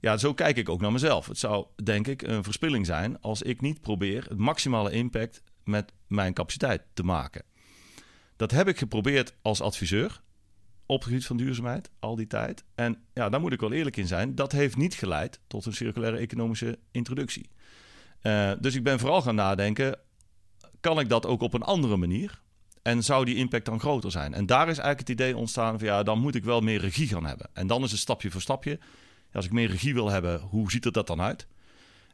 Ja, zo kijk ik ook naar mezelf. Het zou, denk ik, een verspilling zijn als ik niet probeer het maximale impact met mijn capaciteit te maken. Dat heb ik geprobeerd als adviseur op het gebied van duurzaamheid, al die tijd. En ja, daar moet ik wel eerlijk in zijn. Dat heeft niet geleid tot een circulaire economische introductie. Eh, dus ik ben vooral gaan nadenken, kan ik dat ook op een andere manier? En zou die impact dan groter zijn? En daar is eigenlijk het idee ontstaan van ja, dan moet ik wel meer regie gaan hebben. En dan is het stapje voor stapje. Als ik meer regie wil hebben, hoe ziet er dat dan uit?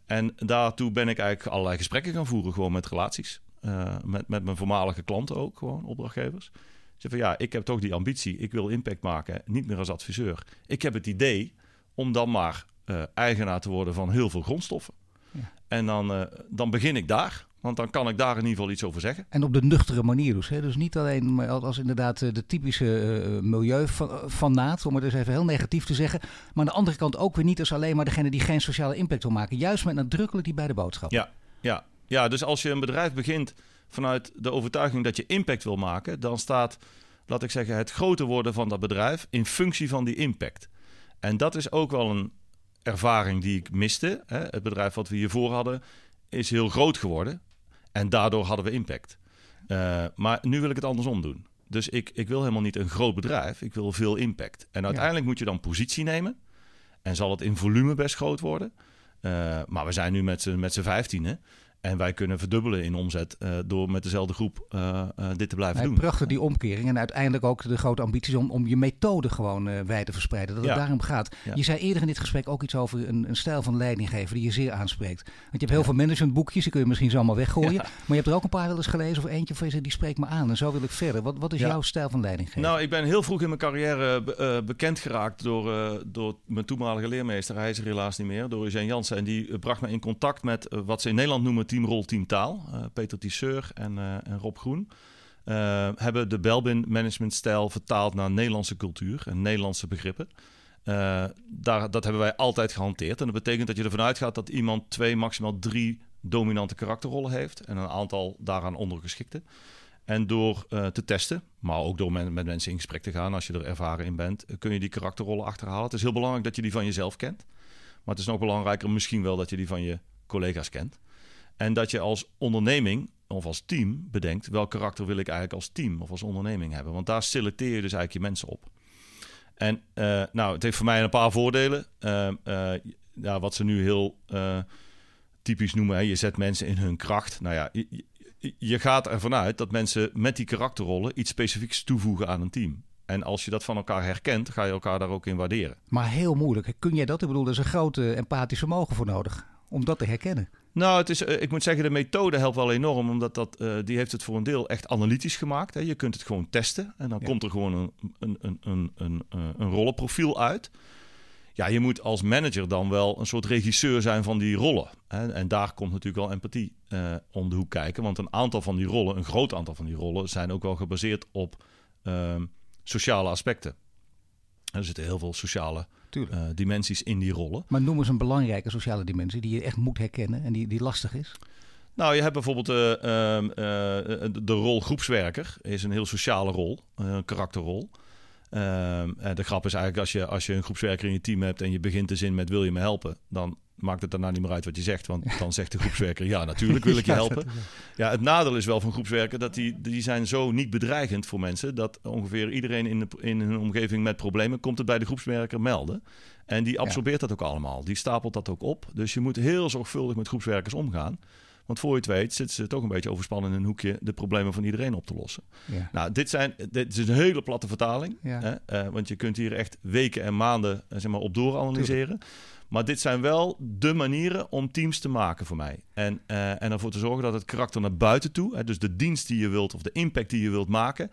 En daartoe ben ik eigenlijk allerlei gesprekken gaan voeren, gewoon met relaties. Eh, met, met mijn voormalige klanten ook, gewoon opdrachtgevers. Zeg van ja, ik heb toch die ambitie, ik wil impact maken, niet meer als adviseur. Ik heb het idee om dan maar eh, eigenaar te worden van heel veel grondstoffen. Ja. En dan, eh, dan begin ik daar, want dan kan ik daar in ieder geval iets over zeggen. En op de nuchtere manier dus. Hè? Dus niet alleen maar als, inderdaad eh, de typische uh, milieufanaat, om het dus even heel negatief te zeggen. Maar aan de andere kant ook weer niet als alleen maar degene die geen sociale impact wil maken. Juist met nadrukkelijk die bij de boodschap. Ja, ja, ja, dus als je een bedrijf begint vanuit de overtuiging dat je impact wil maken, dan staat, laat ik zeggen, het groter worden van dat bedrijf in functie van die impact. En dat is ook wel een ervaring die ik miste. Hè? Het bedrijf wat we hiervoor hadden is heel groot geworden en daardoor hadden we impact. Uh, maar nu wil ik het andersom doen. Dus ik, ik wil helemaal niet een groot bedrijf, ik wil veel impact. En uiteindelijk ja. moet je dan positie nemen. En zal het in volume best groot worden. Uh, maar we zijn nu met z'n vijftienen. En wij kunnen verdubbelen in omzet uh, door met dezelfde groep uh, uh, dit te blijven nee, doen. Prachtig die omkering. En uiteindelijk ook de grote ambities om, om je methode gewoon wijd te verspreiden. Dat het Ja. daarom gaat. Ja. Je zei eerder in dit gesprek ook iets over een, een stijl van leidinggeven die je zeer aanspreekt. Want je hebt heel veel managementboekjes, die kun je misschien zo allemaal weggooien. Maar je hebt er ook een paar wel eens gelezen of eentje van je die spreekt me aan. En zo wil ik verder. Wat, wat is jouw stijl van leidinggeven? Nou, ik ben heel vroeg in mijn carrière be- eh, bekend geraakt door, eh, door mijn toenmalige leermeester. Hij is er helaas niet meer, door Eugène Jansen. En die eh, bracht me in contact met eh, wat ze in Nederland noemen teamrol, team taal. Eh, Peter Tisseur en, eh, en Rob Groen. eh, hebben de Belbin managementstijl vertaald naar Nederlandse cultuur en Nederlandse begrippen. Daar, dat hebben wij altijd gehanteerd. En dat betekent dat je ervan uitgaat dat iemand twee, maximaal drie dominante karakterrollen heeft. En een aantal daaraan ondergeschikte. En door te testen, maar ook door met, mensen in gesprek te gaan, als je er ervaren in bent, kun je die karakterrollen achterhalen. Het is heel belangrijk dat je die van jezelf kent. Maar het is nog belangrijker misschien wel dat je die van je collega's kent. En dat je als onderneming of als team bedenkt welk karakter wil ik eigenlijk als team of als onderneming hebben. Want daar selecteer je dus eigenlijk je mensen op. En uh, nou, het heeft voor mij een paar voordelen. Uh, uh, ja, wat ze nu heel typisch noemen, je zet mensen in hun kracht. Nou ja, je, gaat ervan uit dat mensen met die karakterrollen iets specifieks toevoegen aan een team. En als je dat van elkaar herkent, ga je elkaar daar ook in waarderen. Maar heel moeilijk. Kun jij dat? Ik bedoel, er is een grote empathisch vermogen voor nodig om dat te herkennen. Nou, het is, ik moet zeggen, de methode helpt wel enorm, omdat dat, die heeft het voor een deel echt analytisch gemaakt. Hè. Je kunt het gewoon testen en dan komt er gewoon een, een, een, een, een, een rollenprofiel uit. Ja, je moet als manager dan wel een soort regisseur zijn van die rollen. Hè. En daar komt natuurlijk wel empathie om de hoek kijken, want een aantal van die rollen, een groot aantal van die rollen, zijn ook wel gebaseerd op ehm, sociale aspecten. Er zitten heel veel sociale uh, dimensies in die rollen. Maar noem eens een belangrijke sociale dimensie die je echt moet herkennen en die, die lastig is. Nou, je hebt bijvoorbeeld uh, uh, de rol groepswerker. is een heel sociale rol, een karakterrol. Ehm, de grap is eigenlijk als je, als je een groepswerker in je team hebt en je begint de zin met wil je me helpen, dan maakt het daarna niet meer uit wat je zegt. Want dan zegt de groepswerker, ja, natuurlijk wil ik je helpen. Ja, het nadeel is wel van groepswerken dat die, die zijn zo niet bedreigend voor mensen... dat ongeveer iedereen in, de, in hun omgeving met problemen komt het bij de groepswerker melden. En die absorbeert dat ook allemaal. Die stapelt dat ook op. Dus je moet heel zorgvuldig met groepswerkers omgaan. Want voor je het weet zitten ze toch een beetje overspannen in een hoekje de problemen van iedereen op te lossen. Ja. Nou, dit, zijn, dit is een hele platte vertaling. Hè? Uh, want je kunt hier echt weken en maanden uh, zeg maar, op door analyseren. Maar dit zijn wel de manieren om teams te maken voor mij. En, uh, en ervoor te zorgen dat het karakter naar buiten toe, hè, dus de dienst die je wilt of de impact die je wilt maken,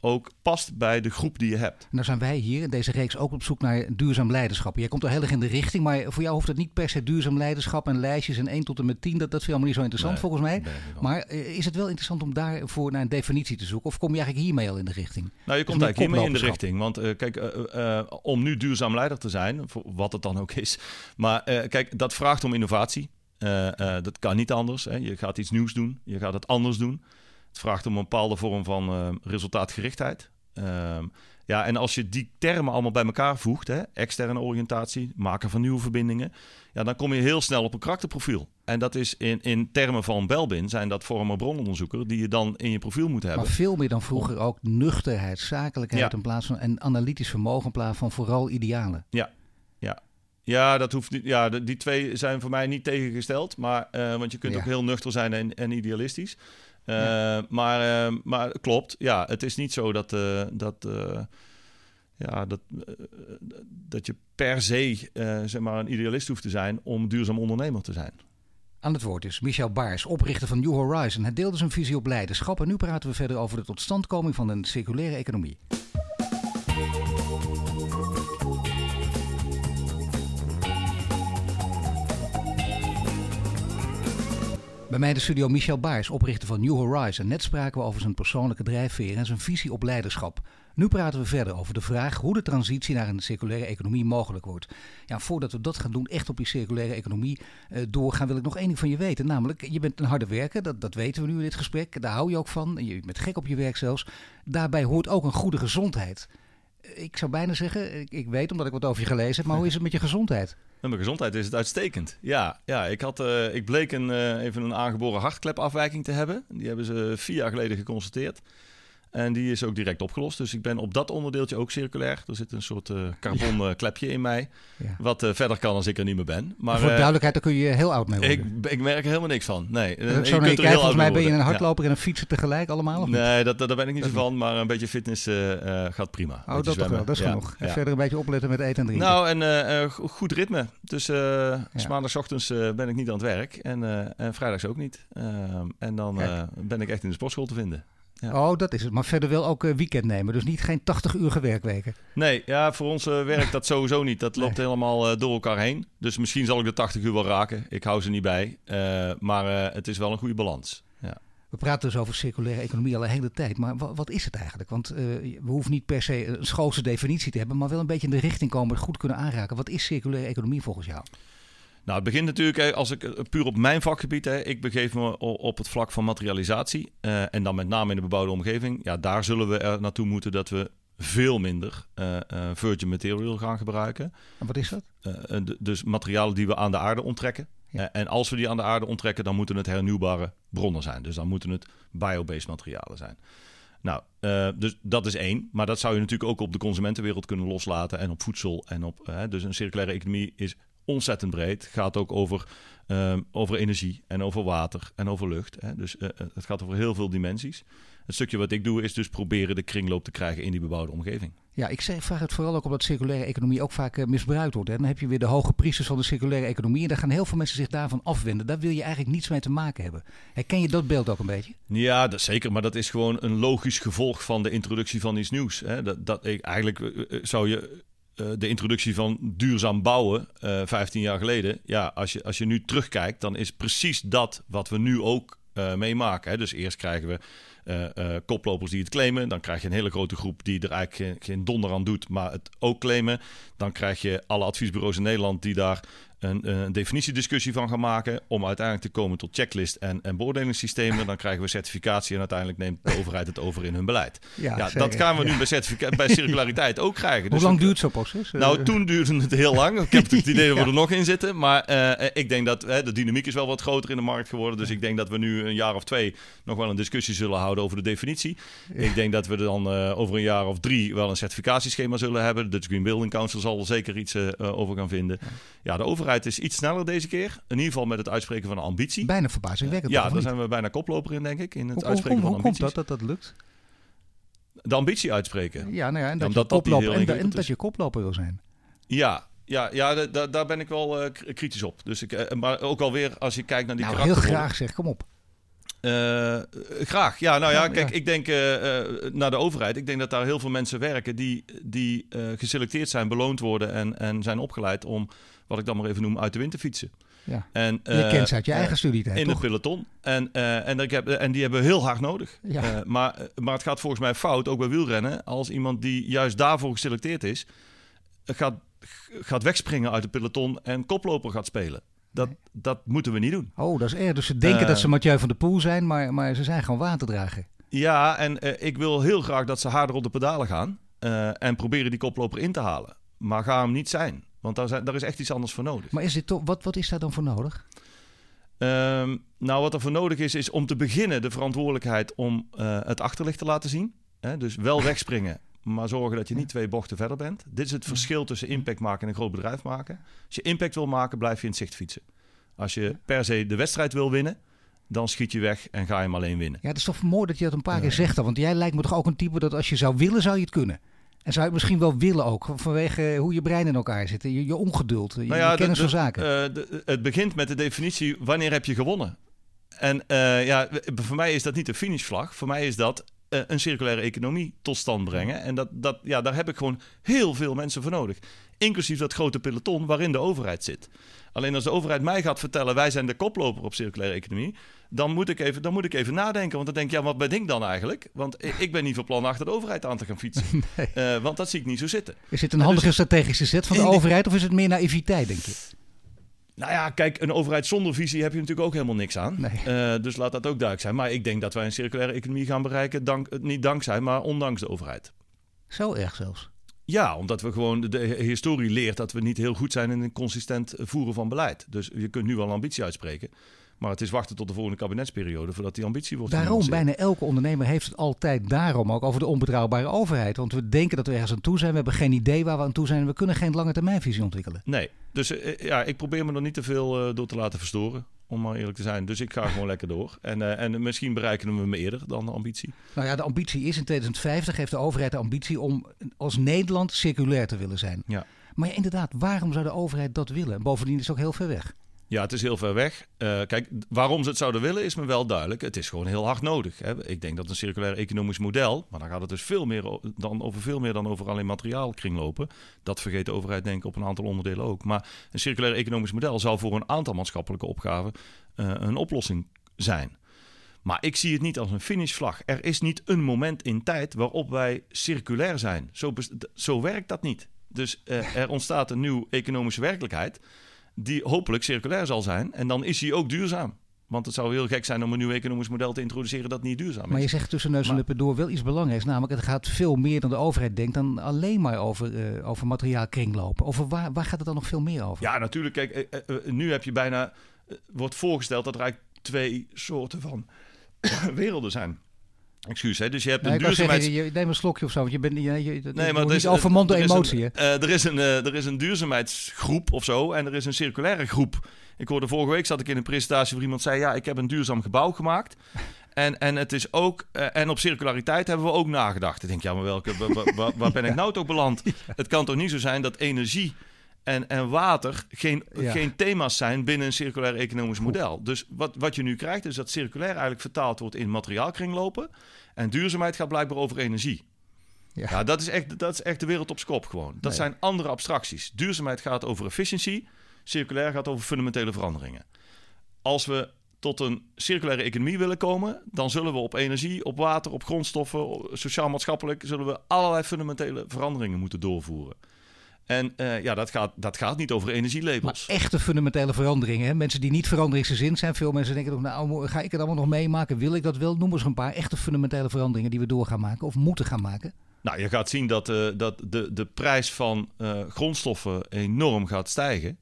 ook past bij de groep die je hebt. Nou zijn wij hier in deze reeks ook op zoek naar duurzaam leiderschap. Jij komt er heel erg in de richting, maar voor jou hoeft het niet per se duurzaam leiderschap en lijstjes en 1 tot en met 10. Dat, dat vind je allemaal niet zo interessant volgens mij. maar eh, is het wel interessant om daarvoor naar een definitie te zoeken? Of kom je eigenlijk hiermee al in de richting? Nou, je komt eigenlijk hiermee in de richting. Want uh, kijk, uh, om nu duurzaam leider te zijn, voor wat het dan ook is. Maar kijk, dat vraagt om innovatie. dat kan niet anders. Hè. Je gaat iets nieuws doen. Je gaat het anders doen. Het vraagt om een bepaalde vorm van uh, resultaatgerichtheid. Ehm, ja, en als je die termen allemaal bij elkaar voegt, hè, externe oriëntatie, maken van nieuwe verbindingen, ja, dan kom je heel snel op een karakterprofiel. En dat is in, in termen van Belbin, zijn dat vormen brononderzoeker die je dan in je profiel moet hebben. Maar veel meer dan vroeger ook nuchterheid, zakelijkheid in plaats van en analytisch vermogen in plaats van vooral idealen. Ja, ja. Ja, dat hoeft niet. Ja, die twee zijn voor mij niet tegengesteld. Maar, uh, want je kunt ook heel nuchter zijn en, en idealistisch. Uh, maar, uh, maar klopt, ja, het is niet zo dat, uh, dat, ja, dat, dat je per se zeg maar een idealist hoeft te zijn om duurzaam ondernemer te zijn. Aan het woord is Michel Baars, oprichter van New Horizon. Hij deelde zijn visie op leiderschap en nu praten we verder over de totstandkoming van een circulaire economie. Bij mij de studio Michel Baars, oprichter van New Horizon. Net spraken we over zijn persoonlijke drijfveer en zijn visie op leiderschap. Nu praten we verder over de vraag hoe de transitie naar een circulaire economie mogelijk wordt. Ja, voordat we dat gaan doen, echt op die circulaire economie uh, doorgaan, wil ik nog één ding van je weten. Namelijk, je bent een harde werker, dat, dat weten we nu in dit gesprek. Daar hou je ook van. Je bent gek op je werk zelfs. Daarbij hoort ook een goede gezondheid. Ik zou bijna zeggen, ik, ik weet omdat ik wat over je gelezen heb, maar hoe is het met je gezondheid? Met mijn gezondheid is het uitstekend. Ja, ja ik, had, uh, ik bleek een, uh, even een aangeboren hartklepafwijking te hebben. Die hebben ze vier jaar geleden geconstateerd. En die is ook direct opgelost. Dus ik ben op dat onderdeeltje ook circulair. Er zit een soort uh, carbon uh, klepje in mij. Ja. Wat uh, verder kan als ik er niet meer ben. Maar, voor duidelijkheid, daar kun je heel oud mee worden. Ik, ik merk er helemaal niks van. Nee. Zo je kijkt, volgens mij ben je een hardloper ja. en een fietser tegelijk allemaal? Of nee, dat, dat, daar ben ik niet zo van. Maar een beetje fitness gaat prima. Oh, dat wel. Dat is genoeg. En verder een beetje opletten met eten en drinken. Nou, en goed ritme. Dus maandagochtends ben ik niet aan het werk. En, en vrijdags ook niet. Ehm, en dan ben ik echt in de sportschool te vinden. Ja. Oh, dat is het. Maar verder wel ook uh, weekend nemen. Dus niet geen 80 uur werkweken. Nee, ja, voor ons uh, werkt dat sowieso niet. Dat loopt helemaal uh, door elkaar heen. Dus misschien zal ik de 80 uur wel raken. Ik hou ze niet bij. maar het is wel een goede balans. Ja. We praten dus over circulaire economie al een hele tijd. Maar wat, wat is het eigenlijk? Want we hoeven niet per se een schoolse definitie te hebben. Maar wel een beetje in de richting komen. Goed kunnen aanraken. Wat is circulaire economie volgens jou? Nou, het begint natuurlijk, als ik eh, puur op mijn vakgebied, hè, ik begeef me op het vlak van materialisatie. Uh, en dan met name in de bebouwde omgeving. Ja, daar zullen we er naartoe moeten dat we veel minder uh, uh, virgin material gaan gebruiken. En wat is dat? dus materialen die we aan de aarde onttrekken. Ja. en als we die aan de aarde onttrekken, dan moeten het hernieuwbare bronnen zijn. Dus dan moeten het biobased materialen zijn. Nou, dus dat is één. Maar dat zou je natuurlijk ook op de consumentenwereld kunnen loslaten en op voedsel en op. dus een circulaire economie is ontzettend breed. Het gaat ook over, ehm, over energie en over water en over lucht. Hè. Dus eh, eh, het gaat over heel veel dimensies. Het stukje wat ik doe is dus proberen de kringloop te krijgen in die bebouwde omgeving. Ja, ik zeg, vraag het vooral ook omdat circulaire economie ook vaak misbruikt wordt. Hè. Dan heb je weer de hoge priesters van de circulaire economie. En daar gaan heel veel mensen zich daarvan afwenden. Daar wil je eigenlijk niets mee te maken hebben. Herken je dat beeld ook een beetje? Ja, dat zeker. Maar dat is gewoon een logisch gevolg van de introductie van iets nieuws. Hè. Dat, dat, eigenlijk zou je de introductie van duurzaam bouwen uh, 15 jaar geleden. Ja, als je, als je nu terugkijkt, dan is precies dat wat we nu ook uh, meemaken. Hè. Dus eerst krijgen we koplopers die het claimen. Dan krijg je een hele grote groep die er eigenlijk geen, geen, donder aan doet, maar het ook claimen. Dan krijg je alle adviesbureaus in Nederland die daar een, een definitiediscussie van gaan maken. Om uiteindelijk te komen tot checklist en, en beoordelingssystemen. Dan krijgen we certificatie en uiteindelijk neemt de overheid het over in hun beleid. Ja, dat gaan we nu bij, bij circulariteit ook krijgen. Hoe dus lang duurt zo'n proces? Nou, toen duurde het heel lang. Ik heb het idee dat we er nog in zitten. Maar uh, ik denk dat hè, de dynamiek is wel wat groter in de markt geworden. Dus ik denk dat we nu een jaar of twee nog wel een discussie zullen houden over de definitie. Ik denk dat we dan uh, over een jaar of drie wel een certificatieschema zullen hebben. De Dutch Green Building Council zal er zeker iets uh, over gaan vinden. Ja, de overheid is iets sneller deze keer. In ieder geval met het uitspreken van een ambitie. Bijna verbazingwekkend. ja, daar zijn we bijna koploper in, denk ik. In het hoe, uitspreken hoe, van ambities. Hoe komt dat dat dat lukt? De ambitie uitspreken. Ja, nou ja en dat, je, koploper, en, en dat je koploper wil zijn. Ja, ja, ja daar ben ik wel uh, kritisch op. Dus ik, uh, maar ook alweer als je kijkt naar die nou, heel graag zeg, kom op. Uh, graag. Ja, nou ja, kijk, ik denk naar de overheid. Ik denk dat daar heel veel mensen werken die, die geselecteerd zijn, beloond worden en, en zijn opgeleid om wat ik dan maar even noem, uit de wind te fietsen. Ja. En, je kent ze uit je eigen studietijd, In toch? het peloton. En, uh, en, ik heb, en die hebben we heel hard nodig. Ja. Uh, maar, maar het gaat volgens mij fout, ook bij wielrennen, als iemand die juist daarvoor geselecteerd is, gaat, gaat wegspringen uit het peloton en koploper gaat spelen. Dat, nee. dat moeten we niet doen. Oh, dat is erg. Dus ze denken dat ze Mathieu van der Poel zijn, maar, maar ze zijn gewoon waterdrager. Ja, en ik wil heel graag dat ze harder op de pedalen gaan en proberen die koploper in te halen. Maar ga hem niet zijn. Want daar, zijn, daar is echt iets anders voor nodig. Maar is dit toch, wat, wat is daar dan voor nodig? Um, nou, wat er voor nodig is, is om te beginnen de verantwoordelijkheid om uh, het achterlicht te laten zien. Hè? Dus wel wegspringen, maar zorgen dat je niet twee bochten verder bent. Dit is het verschil tussen impact maken en een groot bedrijf maken. Als je impact wil maken, blijf je in het zicht fietsen. Als je per se de wedstrijd wil winnen, dan schiet je weg en ga je hem alleen winnen. Ja, het is toch mooi dat je dat een paar keer zegt. Want jij lijkt me toch ook een type dat als je zou willen, zou je het kunnen. En zou je het misschien wel willen ook, vanwege hoe je brein in elkaar zit, je, je ongeduld, je, nou ja, je kennis de, de, van zaken. Uh, de, het begint met de definitie, wanneer heb je gewonnen? En uh, ja, voor mij is dat niet een finishvlag. Voor mij is dat uh, een circulaire economie tot stand brengen. En dat, dat, ja, daar heb ik gewoon heel veel mensen voor nodig. Inclusief dat grote peloton waarin de overheid zit. Alleen als de overheid mij gaat vertellen, wij zijn de koploper op circulaire economie, dan moet ik even, dan moet ik even nadenken. Want dan denk ik, ja, wat ben ik dan eigenlijk? Want ik ben niet van plan achter de overheid aan te gaan fietsen. Nee. Uh, want dat zie ik niet zo zitten. Is dit een handige dus, strategische zet van de overheid of is het meer naïviteit, denk je? Nou ja, kijk, een overheid zonder visie heb je natuurlijk ook helemaal niks aan. Nee. Uh, dus laat dat ook duidelijk zijn. Maar ik denk dat wij een circulaire economie gaan bereiken, dank, niet dankzij, maar ondanks de overheid. Zo erg zelfs. Ja, omdat we gewoon de, de historie leert dat we niet heel goed zijn in een consistent voeren van beleid. Dus je kunt nu wel ambitie uitspreken. Maar het is wachten tot de volgende kabinetsperiode voordat die ambitie wordt Daarom, bijna elke ondernemer heeft het altijd daarom ook over de onbetrouwbare overheid. Want we denken dat we ergens aan toe zijn, we hebben geen idee waar we aan toe zijn en we kunnen geen lange termijnvisie ontwikkelen. Nee, dus uh, ja, ik probeer me er niet te veel uh, door te laten verstoren, om maar eerlijk te zijn. Dus ik ga gewoon lekker door. En, uh, en misschien bereiken we hem eerder dan de ambitie. Nou ja, de ambitie is in 2050 heeft de overheid de ambitie om als Nederland circulair te willen zijn. Ja. Maar ja, inderdaad, waarom zou de overheid dat willen? Bovendien is het ook heel ver weg. Ja, het is heel ver weg. Uh, kijk, waarom ze het zouden willen is me wel duidelijk. Het is gewoon heel hard nodig. Hè. Ik denk dat een circulair economisch model, maar dan gaat het dus veel meer dan over veel meer dan over alleen materiaal kringlopen. Dat vergeet de overheid denk ik op een aantal onderdelen ook. Maar een circulair economisch model zou voor een aantal maatschappelijke opgaven uh, een oplossing zijn. Maar ik zie het niet als een finishvlag. Er is niet een moment in tijd waarop wij circulair zijn. Zo, zo werkt dat niet. Dus uh, er ontstaat een nieuwe economische werkelijkheid die hopelijk circulair zal zijn. En dan is hij ook duurzaam. Want het zou heel gek zijn om een nieuw economisch model te introduceren dat niet duurzaam is. Maar je zegt tussen neus en lippen door wel iets belangrijks. Namelijk, het gaat veel meer dan de overheid denkt dan alleen maar over, uh, over materiaal kringlopen. Over waar, waar gaat het dan nog veel meer over? Ja, natuurlijk. Kijk, uh, uh, nu heb je bijna, wordt voorgesteld dat er eigenlijk twee soorten van werelden zijn. Excuus, hè? Dus je hebt Nee, een duurzaamheids... zeggen, je, neem een slokje of zo, want je bent niet, je, je, Nee, maar er niet is, overmand door er is emotie. Een, eh, er, is een, eh, er is een duurzaamheidsgroep of zo en er is een circulaire groep. Ik hoorde vorige week zat ik in een presentatie waar iemand zei: Ja, ik heb een duurzaam gebouw gemaakt. En, en het is ook, eh, en op circulariteit hebben we ook nagedacht. Ik denk, ja, maar welke, wa- wa- wa- waar ben ik nou toch beland? Het kan toch niet zo zijn dat energie en, en water geen, Ja. geen thema's zijn binnen een circulair economisch model. Dus wat, wat je nu krijgt, is dat circulair eigenlijk vertaald wordt in materiaalkringlopen. En duurzaamheid gaat blijkbaar over energie. Ja. Ja, dat, is echt, dat is echt de wereld op zijn kop gewoon. Dat Nee. zijn andere abstracties. Duurzaamheid gaat over efficiëntie. Circulair gaat over fundamentele veranderingen. Als we tot een circulaire economie willen komen, dan zullen we op energie, op water, op grondstoffen, sociaal-maatschappelijk, zullen we allerlei fundamentele veranderingen moeten doorvoeren. En eh, ja, dat gaat, dat gaat niet over Maar energielabels. echte fundamentele veranderingen. Mensen die niet veranderingsgezind zijn. Veel mensen denken ook, nou, ga ik het allemaal nog meemaken? Wil ik dat wel? Noem eens een paar echte fundamentele veranderingen die we door gaan maken of moeten gaan maken. Nou, je gaat zien dat, eh, dat de, de prijs van eh, grondstoffen enorm gaat stijgen.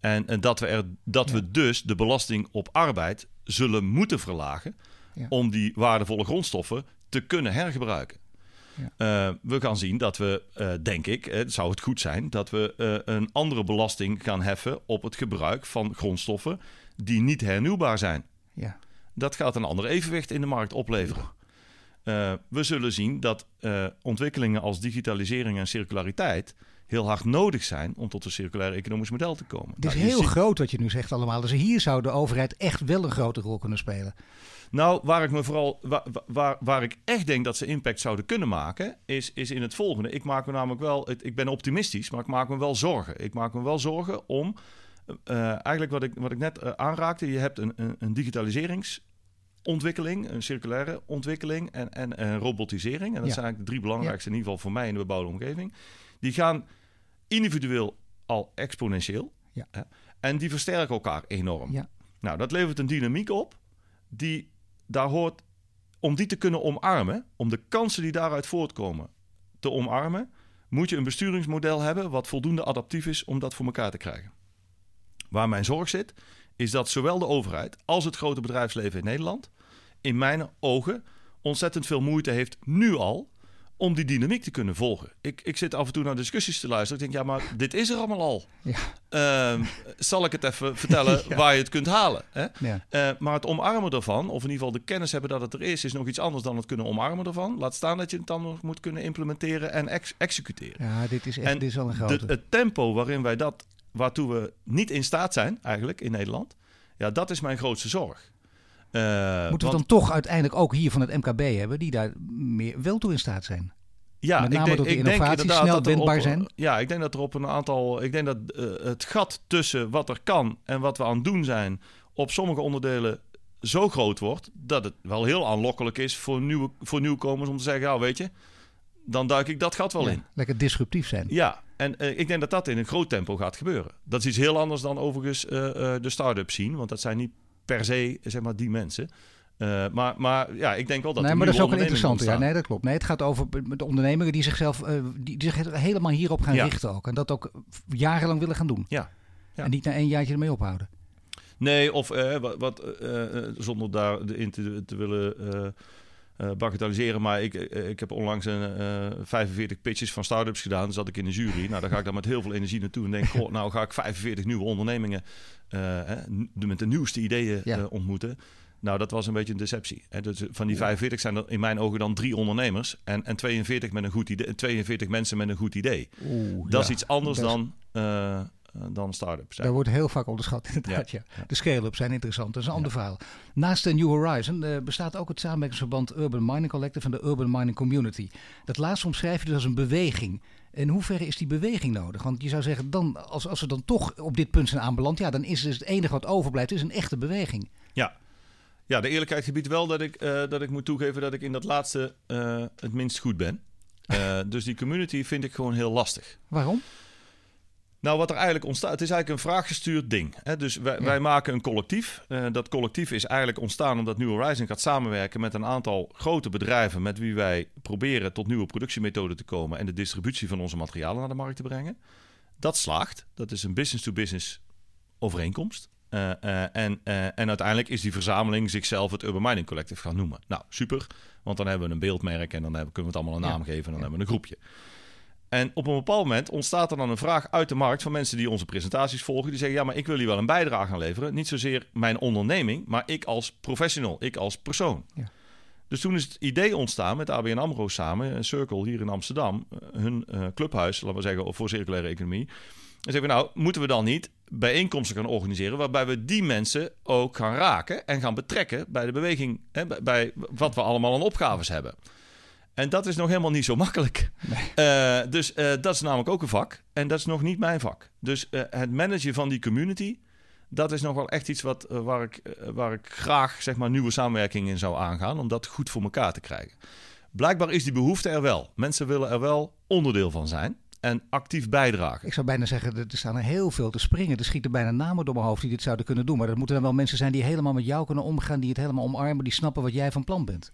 En, en dat, we, er, dat Ja. we dus de belasting op arbeid zullen moeten verlagen. Ja. om die waardevolle grondstoffen te kunnen hergebruiken. Ja. Eh, we gaan zien dat we, eh, denk ik, eh, zou het goed zijn dat we een andere belasting gaan heffen op het gebruik van grondstoffen die niet hernieuwbaar zijn Ja. dat gaat een ander evenwicht in de markt opleveren. We zullen zien dat ontwikkelingen als digitalisering en circulariteit heel hard nodig zijn om tot een circulair economisch model te komen. Het is Nou, heel ziet- groot wat je nu zegt allemaal. Dus hier zou de overheid echt wel een grote rol kunnen spelen. Nou, waar ik me vooral waar, waar, waar ik echt denk dat ze impact zouden kunnen maken, is, is in het volgende. Ik maak me namelijk wel, het- ik ben optimistisch, maar ik maak me wel zorgen. Ik maak me wel zorgen om eh, eigenlijk wat ik, wat ik net eh, aanraakte. Je hebt een, een, een digitaliseringsontwikkeling, een circulaire ontwikkeling en, en, en robotisering. En dat Ja. zijn eigenlijk de drie belangrijkste, in ieder geval voor mij in de bebouwde omgeving. Die gaan individueel al exponentieel. Ja. Hè, en die versterken elkaar enorm. Ja. Nou, dat levert een dynamiek op die daar hoort om die te kunnen omarmen, om de kansen die daaruit voortkomen te omarmen, moet je een besturingsmodel hebben wat voldoende adaptief is om dat voor elkaar te krijgen. Waar mijn zorg zit, is dat zowel de overheid als het grote bedrijfsleven in Nederland in mijn ogen ontzettend veel moeite heeft nu al om die dynamiek te kunnen volgen. Ik, ik zit af en toe naar discussies te luisteren. Ik denk, ja, maar dit is er allemaal al. Ja. Ehm, zal ik het even vertellen Ja. waar je het kunt halen? Hè? Ja. Eh, maar het omarmen ervan, of in ieder geval de kennis hebben dat het er is, is nog iets anders dan het kunnen omarmen ervan. Laat staan dat je het dan nog moet kunnen implementeren en ex- executeren. ja, dit is echt En dit is wel een De- grote. het tempo waarin wij dat, waartoe we niet in staat zijn, eigenlijk in Nederland, ja, dat is mijn grootste zorg. Eh, Moeten we dan toch uiteindelijk ook hier van het MKB hebben die daar meer wel toe in staat zijn? Ja, Met name ik denk, dat die ik denk innovaties inderdaad snel dat wendbaar op- zijn. Ja, ik denk dat er op een aantal. Ik denk dat eh, het gat tussen wat er kan en wat we aan het doen zijn. op sommige onderdelen zo groot wordt. dat het wel heel aanlokkelijk is voor, nieuwe, voor nieuwkomers om te zeggen: Nou, weet je, dan duik ik dat gat wel Ja, in. Lekker disruptief zijn. Ja, en eh, ik denk dat dat in een groot tempo gaat gebeuren. Dat is iets heel anders dan overigens de start-ups zien. Want dat zijn niet per se zeg maar, die mensen. Eh, maar, maar ja, ik denk wel dat nee, maar dat is ook een interessante. Ja, nee, dat klopt. Nee, het gaat over de ondernemingen die zichzelf eh, die, die zich helemaal hierop gaan Ja. richten ook. En dat ook jarenlang willen gaan doen. Ja. Ja. En niet na één jaartje ermee ophouden. Nee, of eh, wat, wat zonder daarin te, te willen eh eh, bagatelliseren. Maar ik, eh, ik heb onlangs een, eh 45 pitches van start-ups gedaan. Dan zat ik in de jury. Nou, dan ga ik daar met heel veel energie naartoe. En denk, goh, nou ga ik 45 nieuwe ondernemingen eh, met de nieuwste ideeën Ja. eh, ontmoeten. Nou, dat was een beetje een deceptie. Hè. Dus van die 45 zijn er in mijn ogen dan drie ondernemers. En, en 42, met een goed idee, 42 mensen met een goed idee. Oeh, Dat ja. is iets anders Dat dan, eh, eh, dan start-ups. Daar wordt heel vaak onderschat, inderdaad. Ja. De scale-ups zijn interessant, dat is een ander verhaal. Naast de New Horizon eh, bestaat ook het samenwerkingsverband Urban Mining Collective en de Urban Mining Community. Dat laatste omschrijf je dus als een beweging. In hoeverre is die beweging nodig? Want je zou zeggen, dan, als, als we dan toch op dit punt zijn aanbeland, ja, dan is dus het enige wat overblijft is een echte beweging. Ja. Ja, de eerlijkheid gebiedt wel dat ik, eh, dat ik moet toegeven dat ik in dat laatste eh, het minst goed ben. Eh, dus die community vind ik gewoon heel lastig. Waarom? Nou, wat er eigenlijk ontstaat, het is eigenlijk een vraaggestuurd ding. Hè? Dus wij, Ja. wij maken een collectief. Eh, dat collectief is eigenlijk ontstaan omdat New Horizon gaat samenwerken met een aantal grote bedrijven met wie wij proberen tot nieuwe productiemethoden te komen en de distributie van onze materialen naar de markt te brengen. Dat slaagt. Dat is een business-to-business overeenkomst. en, en uiteindelijk is die verzameling zichzelf het Urban Mining Collective gaan noemen. Nou, super. Want dan hebben we een beeldmerk en dan hebben, kunnen we het allemaal een naam geven en dan hebben we een groepje. En op een bepaald moment ontstaat er dan een vraag uit de markt van mensen die onze presentaties volgen. Die zeggen: Ja, maar ik wil hier wel een bijdrage aan leveren. Niet zozeer mijn onderneming, maar ik als professional, ik als persoon. Ja. Dus toen is het idee ontstaan met ABN AMRO samen, een circle hier in Amsterdam, eh, hun uh, clubhuis, laten we zeggen, voor circulaire economie. En zeggen we nou, moeten we dan niet bijeenkomsten gaan organiseren waarbij we die mensen ook gaan raken en gaan betrekken bij de beweging, hè, bij wat we allemaal aan opgaves hebben. En dat is nog helemaal niet zo makkelijk. Eh, dus uh, dat is namelijk ook een vak. En dat is nog niet mijn vak. Dus uh, het managen van die community, dat is nog wel echt iets wat, waar, ik, waar ik graag zeg maar, nieuwe samenwerking in zou aangaan. Om dat goed voor elkaar te krijgen. Blijkbaar is die behoefte er wel. Mensen willen er wel onderdeel van zijn en actief bijdragen. Ik zou bijna zeggen, er staan er heel veel te springen. Er schieten bijna namen door mijn hoofd die dit zouden kunnen doen. Maar dat moeten dan wel mensen zijn die helemaal met jou kunnen omgaan, die het helemaal omarmen, die snappen wat jij van plan bent.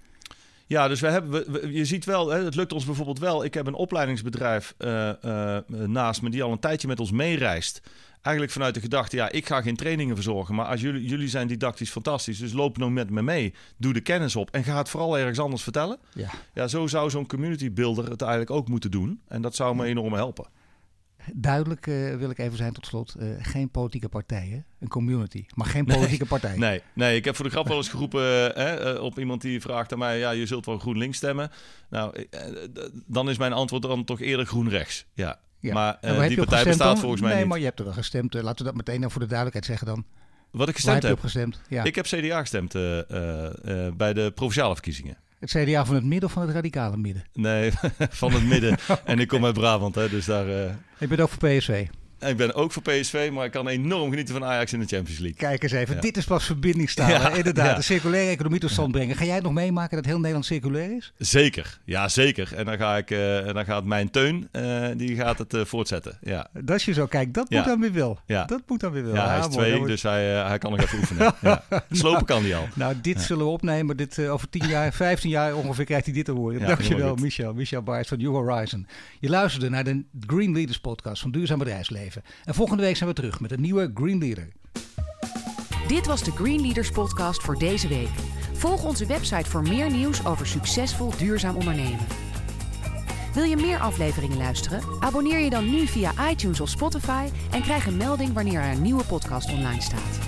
Ja, dus we hebben, we, je ziet wel, hè, het lukt ons bijvoorbeeld wel. Ik heb een opleidingsbedrijf uh, uh, naast me die al een tijdje met ons meereist. Eigenlijk vanuit de gedachte, ja, ik ga geen trainingen verzorgen. Maar als jullie, jullie zijn didactisch fantastisch, dus loop nou met me mee. Doe de kennis op en ga het vooral ergens anders vertellen. Ja, ja zo zou zo'n community builder het eigenlijk ook moeten doen. En dat zou me enorm helpen. Duidelijk uh, wil ik even zijn tot slot. Uh, geen politieke partijen, een community, maar geen politieke nee, partij. Nee, nee, ik heb voor de grap wel eens geroepen uh, op iemand die vraagt aan mij... ja, je zult wel GroenLinks stemmen. Nou, dan is mijn antwoord dan toch eerder GroenRechts. Ja, ja. maar die partij bestaat dan? volgens mij nee, niet. maar je hebt er wel gestemd. laten we dat meteen voor de duidelijkheid zeggen dan. Wat ik gestemd heb? heb? Gestemd? Ja. Ik heb CDA gestemd bij de provinciale verkiezingen. Het CDA van het midden of van het radicale midden? Nee, van het midden. En ik kom uit Brabant, hè, dus daar... Uh... Ik ben ook voor PSV. Ik ben ook voor PSV, maar ik kan enorm genieten van Ajax in de Champions League. Kijk eens even, dit is pas verbindingstaal. Ja, Inderdaad, de circulaire economie tot stand brengen. Ga jij het nog meemaken dat heel Nederland circulair is? Zeker, ja zeker. En dan, ga ik, uh, en dan gaat mijn teun, uh, die gaat het uh, voortzetten. Ja. Dat is je zo, kijk, dat moet dan weer wel. Ja. Dat moet dan weer wel. Ja, hij is twee, dus hij, hij kan nog even oefenen. ja. Slopen kan hij al. Nou, dit zullen we opnemen. Dit, over 10 jaar, 15 jaar ongeveer krijgt hij dit te horen. Dankjewel, Michel. Michel Baars van New Horizon. Je luisterde naar de Green Leaders podcast van Duurzaam Bedrijfsleven. En volgende week zijn we terug met een nieuwe Green Leader. Dit was de Green Leaders podcast voor deze week. Volg onze website voor meer nieuws over succesvol duurzaam ondernemen. Wil je meer afleveringen luisteren? Abonneer je dan nu via iTunes of Spotify en krijg een melding wanneer er een nieuwe podcast online staat.